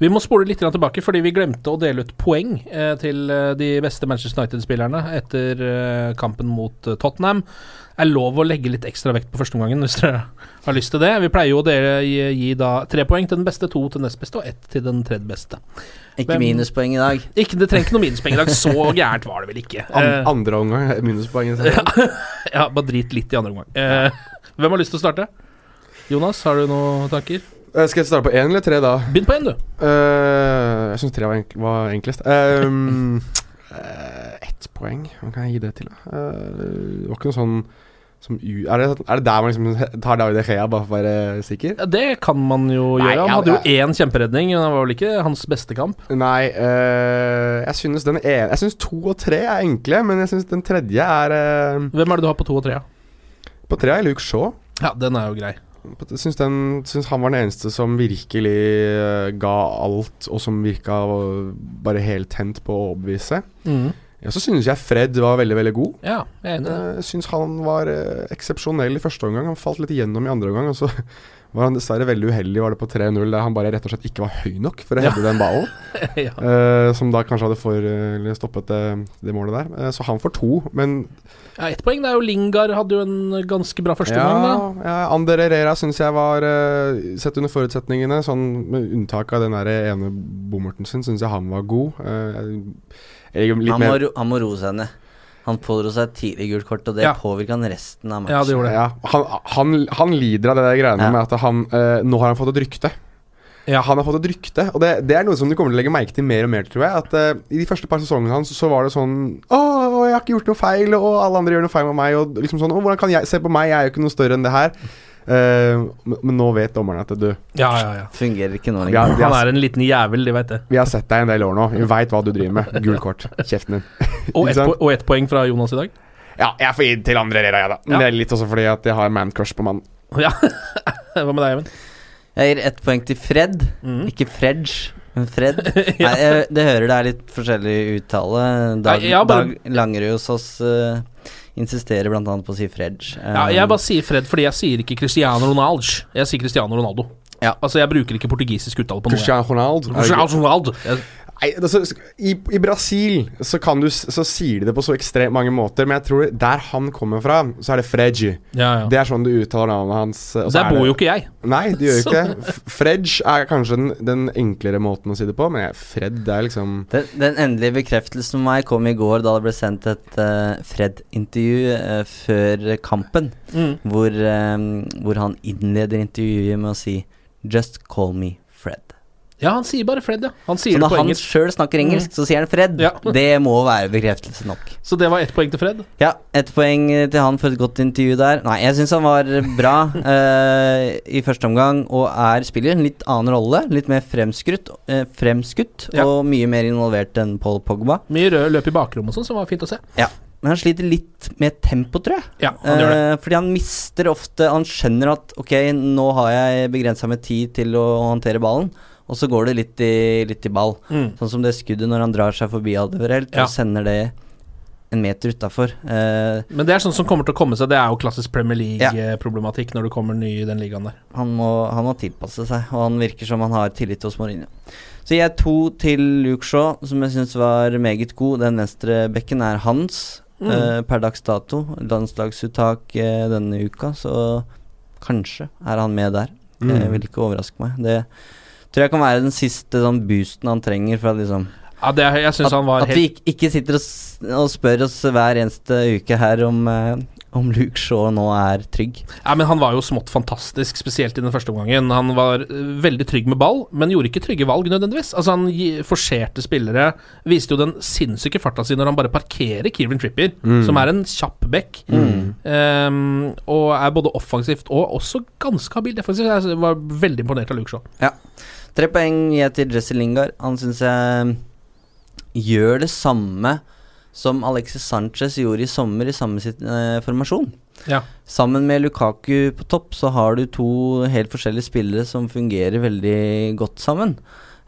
Speaker 2: Vi må spole litt tilbake, fordi vi glemte å dele ut poeng eh, til eh, de beste Manchester United-spillerne etter eh, kampen mot Tottenham. Det er lov å legge litt ekstra vekt på førsteomgangen hvis dere har lyst til det. Vi pleier jo å dele, gi, gi da tre poeng til den beste, to til den nest beste og ett til den tredje beste.
Speaker 3: Ikke
Speaker 2: Hvem-
Speaker 3: minuspoeng i dag.
Speaker 2: Ikke, Det trenger ikke noe minuspoeng i dag, så gærent var det vel ikke.
Speaker 4: An andre omgang er minuspoeng. stedet.
Speaker 2: ja, bare drit litt i andre omgang. Eh, hvem har lyst til å starte? Jonas, har du noen tanker?
Speaker 4: Eh, Skal jeg starte på én eller tre, da?
Speaker 2: Begynn på én, du.
Speaker 4: Uh, jeg syns tre var, enk var enklest. Um, uh, ett poeng, hva kan jeg gi det til? Eh, det var ikke noe sånn som u er, det, er det der man liksom tar David Gea, bare for å være sikker?
Speaker 2: Ja, det kan man jo
Speaker 4: Nei,
Speaker 2: gjøre. Han hadde jo én kjemperedning, men det var vel ikke hans beste kamp.
Speaker 4: Nei, jeg synes den ene Jeg synes to og tre er enkle, men jeg synes den tredje er
Speaker 2: Hvem er det du har på to og tre?
Speaker 4: På tre er Luke Shaw.
Speaker 2: Ja, den er jo grei.
Speaker 4: Syns, den, syns han var den eneste som virkelig eh, ga alt, og som virka eh, bare helt tent på å overbevise.
Speaker 2: Mm.
Speaker 4: Ja, så synes jeg Fred var veldig, veldig god.
Speaker 2: Ja, jeg er enig.
Speaker 4: Eh, Jeg syns han var eh, eksepsjonell i første omgang. Han falt litt igjennom i andre omgang. Og så var han dessverre veldig uheldig var det på 3-0, der han bare rett og slett ikke var høy nok for å
Speaker 2: Ja.
Speaker 4: den ballen.
Speaker 2: ja.
Speaker 4: uh, som da kanskje hadde for, uh, stoppet det, det målet der. Uh, så han får to, men
Speaker 2: ja, ett poeng. Det er jo Lingard hadde jo en ganske bra første
Speaker 4: ja,
Speaker 2: omgang, da.
Speaker 4: ja, Ander Herrera syns jeg var eh, Sett under forutsetningene, sånn med unntak av den der ene bommerten sin, syns jeg han var god. Eh, jeg litt
Speaker 3: Han må, han må roe seg ned. Han pådro seg et tidlig gult kort, og det
Speaker 2: Ja.
Speaker 3: påvirka han resten av matchen.
Speaker 2: Ja, det gjorde det.
Speaker 4: ja, han, han, han lider av det der greiene
Speaker 3: Ja.
Speaker 4: med at han eh, Nå har han fått et rykte.
Speaker 2: Ja.
Speaker 4: Han har fått et rykte, og det, det er noe som du kommer til å legge merke til mer og mer, tror jeg. At uh, I de første par sesongene hans så var det sånn Å, jeg har ikke gjort noe feil, og alle andre gjør noe feil med meg. Og liksom sånn Å, hvordan kan jeg Se på meg, jeg er jo ikke noe større enn det her. Eh, men, nå vet dommerne at du
Speaker 2: Ja, ja, ja.
Speaker 3: Fungerer ikke nå lenger.
Speaker 2: Han er en liten jævel, de veit det.
Speaker 4: vi har sett deg en del år nå. Vi veit hva du driver med. Gult kort. Kjeften din.
Speaker 2: Og ett po et poeng fra Jonas i dag.
Speaker 4: Ja, jeg får gi til andre Rera, jeg, da. Men
Speaker 2: Ja.
Speaker 4: det er litt også fordi at jeg har man-crush på mannen.
Speaker 2: Ja. Hva med deg, Even?
Speaker 3: Jeg gir ett poeng til Fred.
Speaker 2: Mm.
Speaker 3: Ikke Fredge, men Fred. Nei, jeg, det hører det er litt forskjellig uttale. Dag,
Speaker 2: Nei, bare-
Speaker 3: Dag Langerud hos oss eh, insisterer bl.a. på å si Fred.
Speaker 2: Ja, jeg bare sier Fred fordi jeg sier ikke Cristiano Ronaldo. Jeg sier Cristiano Ronaldo.
Speaker 3: Ja.
Speaker 2: Altså, jeg bruker ikke portugisisk uttale på noe.
Speaker 4: Cristiano Ronaldo.
Speaker 2: Cristiano Ronaldo. Jeg-
Speaker 4: Nei, altså, i, I Brasil så, kan du, så sier de det på så ekstremt mange måter, men jeg tror der han kommer fra, så er det Fredge.
Speaker 2: Ja, ja.
Speaker 4: Det er sånn du uttaler navnet hans. og så
Speaker 2: Der
Speaker 4: er
Speaker 2: bor
Speaker 4: det-
Speaker 2: jo ikke jeg.
Speaker 4: Nei, det gjør
Speaker 2: jo
Speaker 4: ikke det. Er kanskje den, den enklere måten å si det på, men Fred det er liksom
Speaker 3: Den, den endelige bekreftelsen for meg kom i går da det ble sendt et uh, Fred-intervju uh, før kampen,
Speaker 2: Mm.
Speaker 3: hvor, um, hvor han innleder intervjuet med å si 'Just call me.
Speaker 2: Ja, han sier bare Fred, ja. Han sier
Speaker 3: Så
Speaker 2: det
Speaker 3: når
Speaker 2: på
Speaker 3: han
Speaker 2: engelsk.
Speaker 3: sjøl snakker engelsk, så sier han Fred.
Speaker 2: Ja.
Speaker 3: Det må være bekreftelse nok.
Speaker 2: Så det var ett poeng til Fred.
Speaker 3: Ja, ett poeng til han for et godt intervju der. Nei, jeg syns han var bra uh, i første omgang, og er spiller en litt annen rolle. Litt mer fremskrutt, uh, fremskutt,
Speaker 2: Ja.
Speaker 3: og mye mer involvert enn Paul Pogba.
Speaker 2: Mye rød løp i bakrommet og sånn, som var fint å se.
Speaker 3: Ja. Men han sliter litt med tempo, tror jeg.
Speaker 2: Ja, han gjør det.
Speaker 3: Eh, fordi han mister ofte Han skjønner at ok, nå har jeg begrensa med tid til å håndtere ballen, og så går det litt i, litt i ball.
Speaker 2: Mm.
Speaker 3: Sånn som det skuddet når han drar seg forbi Alderweireld
Speaker 2: Ja.
Speaker 3: og sender det en meter utafor. Eh,
Speaker 2: Men det er sånn som kommer til å komme seg. Det er jo klassisk Premier League-problematikk når du kommer ny i den ligaen der.
Speaker 3: han, må, han må tilpasse seg, og han virker som han har tillit hos Mourinho. Så jeg to til Luke Shaw, som jeg syns var meget god. Den venstre bekken er hans
Speaker 2: Mm.
Speaker 3: eh, per dags dato. Landslagsuttak eh, denne uka, så kanskje er han med der.
Speaker 4: Mm.
Speaker 3: vil ikke overraske meg. Det tror jeg kan være den siste sånn boosten han trenger for at liksom
Speaker 2: Ja, det, jeg
Speaker 3: At,
Speaker 2: han var
Speaker 3: at
Speaker 2: helt
Speaker 3: vi ikke, ikke sitter og, og spør oss hver eneste uke her om, eh, om Luke Shaw nå er trygg.
Speaker 2: Ja, men Han var jo smått fantastisk, spesielt i den første omgangen. Han var øh, veldig trygg med ball, men gjorde ikke trygge valg nødvendigvis. Altså Han forserte spillere. Viste jo den sinnssyke farta si når han bare parkerer Kieran Trippier, som er en kjapp back. Ehm, og er både offensivt og også ganske habil defensivt. Jeg var veldig imponert av Luke Shaw.
Speaker 3: Ja. Tre poeng gir jeg til Jesse Lingard. Han syns jeg gjør det samme som Alexis Sanchez gjorde i sommer i samme sitt, eh, formasjon.
Speaker 2: Ja.
Speaker 3: Sammen med Lukaku på topp så har du to helt forskjellige spillere som fungerer veldig godt sammen.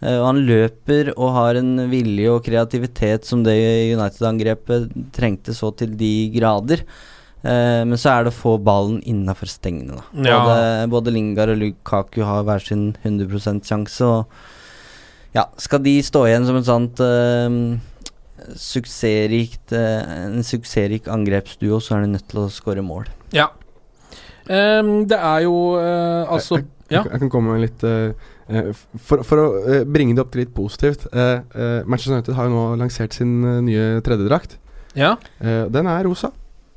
Speaker 3: Eh, han løper og har en vilje og kreativitet som det United-angrepet trengte så til de grader. Eh, men så er det å få ballen innafor stengene, da.
Speaker 2: Ja.
Speaker 3: Både, både Lingard og Lukaku har hver sin 100 sjanse, og ja, skal de stå igjen som en sånt eh, suksessrikt eh, En suksessrik angrepsduo, så er de nødt til å skåre mål.
Speaker 2: ja. Um, det er jo uh, altså
Speaker 4: jeg,
Speaker 2: Ja.
Speaker 4: jeg, jeg kan komme med litt eh, For, for å bringe det opp til litt positivt. uh, Manchester United har jo nå lansert sin nye tredjedrakt.
Speaker 2: ja.
Speaker 4: Eh, den er rosa.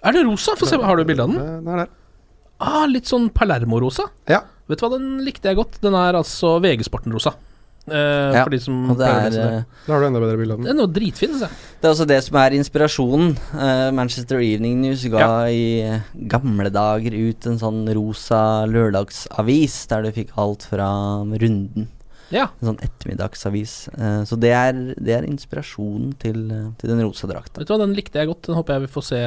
Speaker 2: Er det rosa? Få se, har du bilde av den?
Speaker 4: Den er der.
Speaker 2: Ah, litt sånn Palermo-rosa.
Speaker 4: Ja.
Speaker 2: Vet du hva, den likte jeg godt. Den er altså VG-sporten-rosa. Eh,
Speaker 3: Ja,
Speaker 2: for de som pleier å lese det.
Speaker 3: eh,
Speaker 4: Da har du enda bedre bilde av
Speaker 2: Den
Speaker 4: Det
Speaker 2: er noe dritfint. Så.
Speaker 3: det er også det som er inspirasjonen. Uh, Manchester Evening News ga
Speaker 2: Ja.
Speaker 3: i gamle dager ut en sånn rosa lørdagsavis der du fikk alt fra runden.
Speaker 2: Ja.
Speaker 3: En sånn ettermiddagsavis. Eh, så det er, det er inspirasjonen til, eh, til den rosa drakta.
Speaker 2: Vet du hva, Den likte jeg godt. Den håper jeg vi får se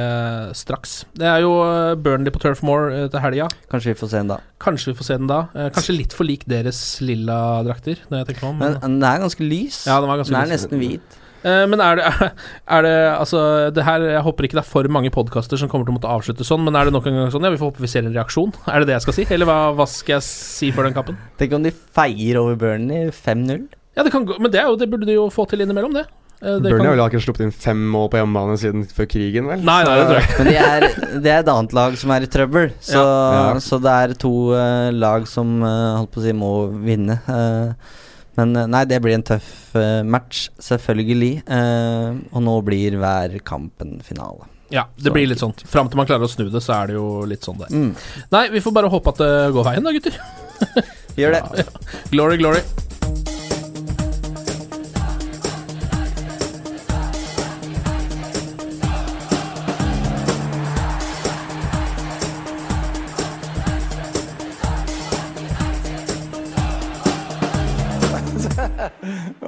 Speaker 2: straks. Det er jo eh, Burnley på Turf Moor eh, til helga.
Speaker 3: Kanskje vi får se den da.
Speaker 2: Kanskje vi får se den da. Eh, Kanskje litt for lik deres lilla drakter, når jeg tenker om.
Speaker 3: Men
Speaker 2: Men,
Speaker 3: den er ganske lys.
Speaker 2: Ja, den var ganske
Speaker 3: den er
Speaker 2: lys.
Speaker 3: nesten hvit.
Speaker 2: Eh, men er det, er det Altså, det her Jeg håper ikke det er for mange podkaster som kommer til å måtte avslutte sånn, men er det nok en gang sånn Ja, vi får håpe vi ser en reaksjon. Er det det jeg skal si? Eller hva, hva skal jeg si før den kampen?
Speaker 3: Tenk om de feier over Burnley 5-0.
Speaker 2: Ja, det kan gå Men det, er jo, det burde de jo få til innimellom, det. Eh, det
Speaker 4: Burnley
Speaker 2: kan-
Speaker 4: har vel ikke sluppet inn fem mål på hjemmebane siden før krigen, vel?
Speaker 2: Nei, nei, det tror jeg ikke.
Speaker 3: Men det er, det er et annet lag som er i trøbbel, så,
Speaker 4: Ja. Ja.
Speaker 3: så det er to uh, lag som uh, holdt på å si må vinne. eh. Men eh, nei, det blir en tøff eh, match, selvfølgelig. eh, og nå blir hver kamp en finale.
Speaker 2: Ja, det blir litt sånn. Fram til man klarer å snu det, så er det jo litt sånn det
Speaker 3: Mm.
Speaker 2: Nei, vi får bare håpe at det går veien, da, gutter.
Speaker 3: Gjør det.
Speaker 2: Glory, glory.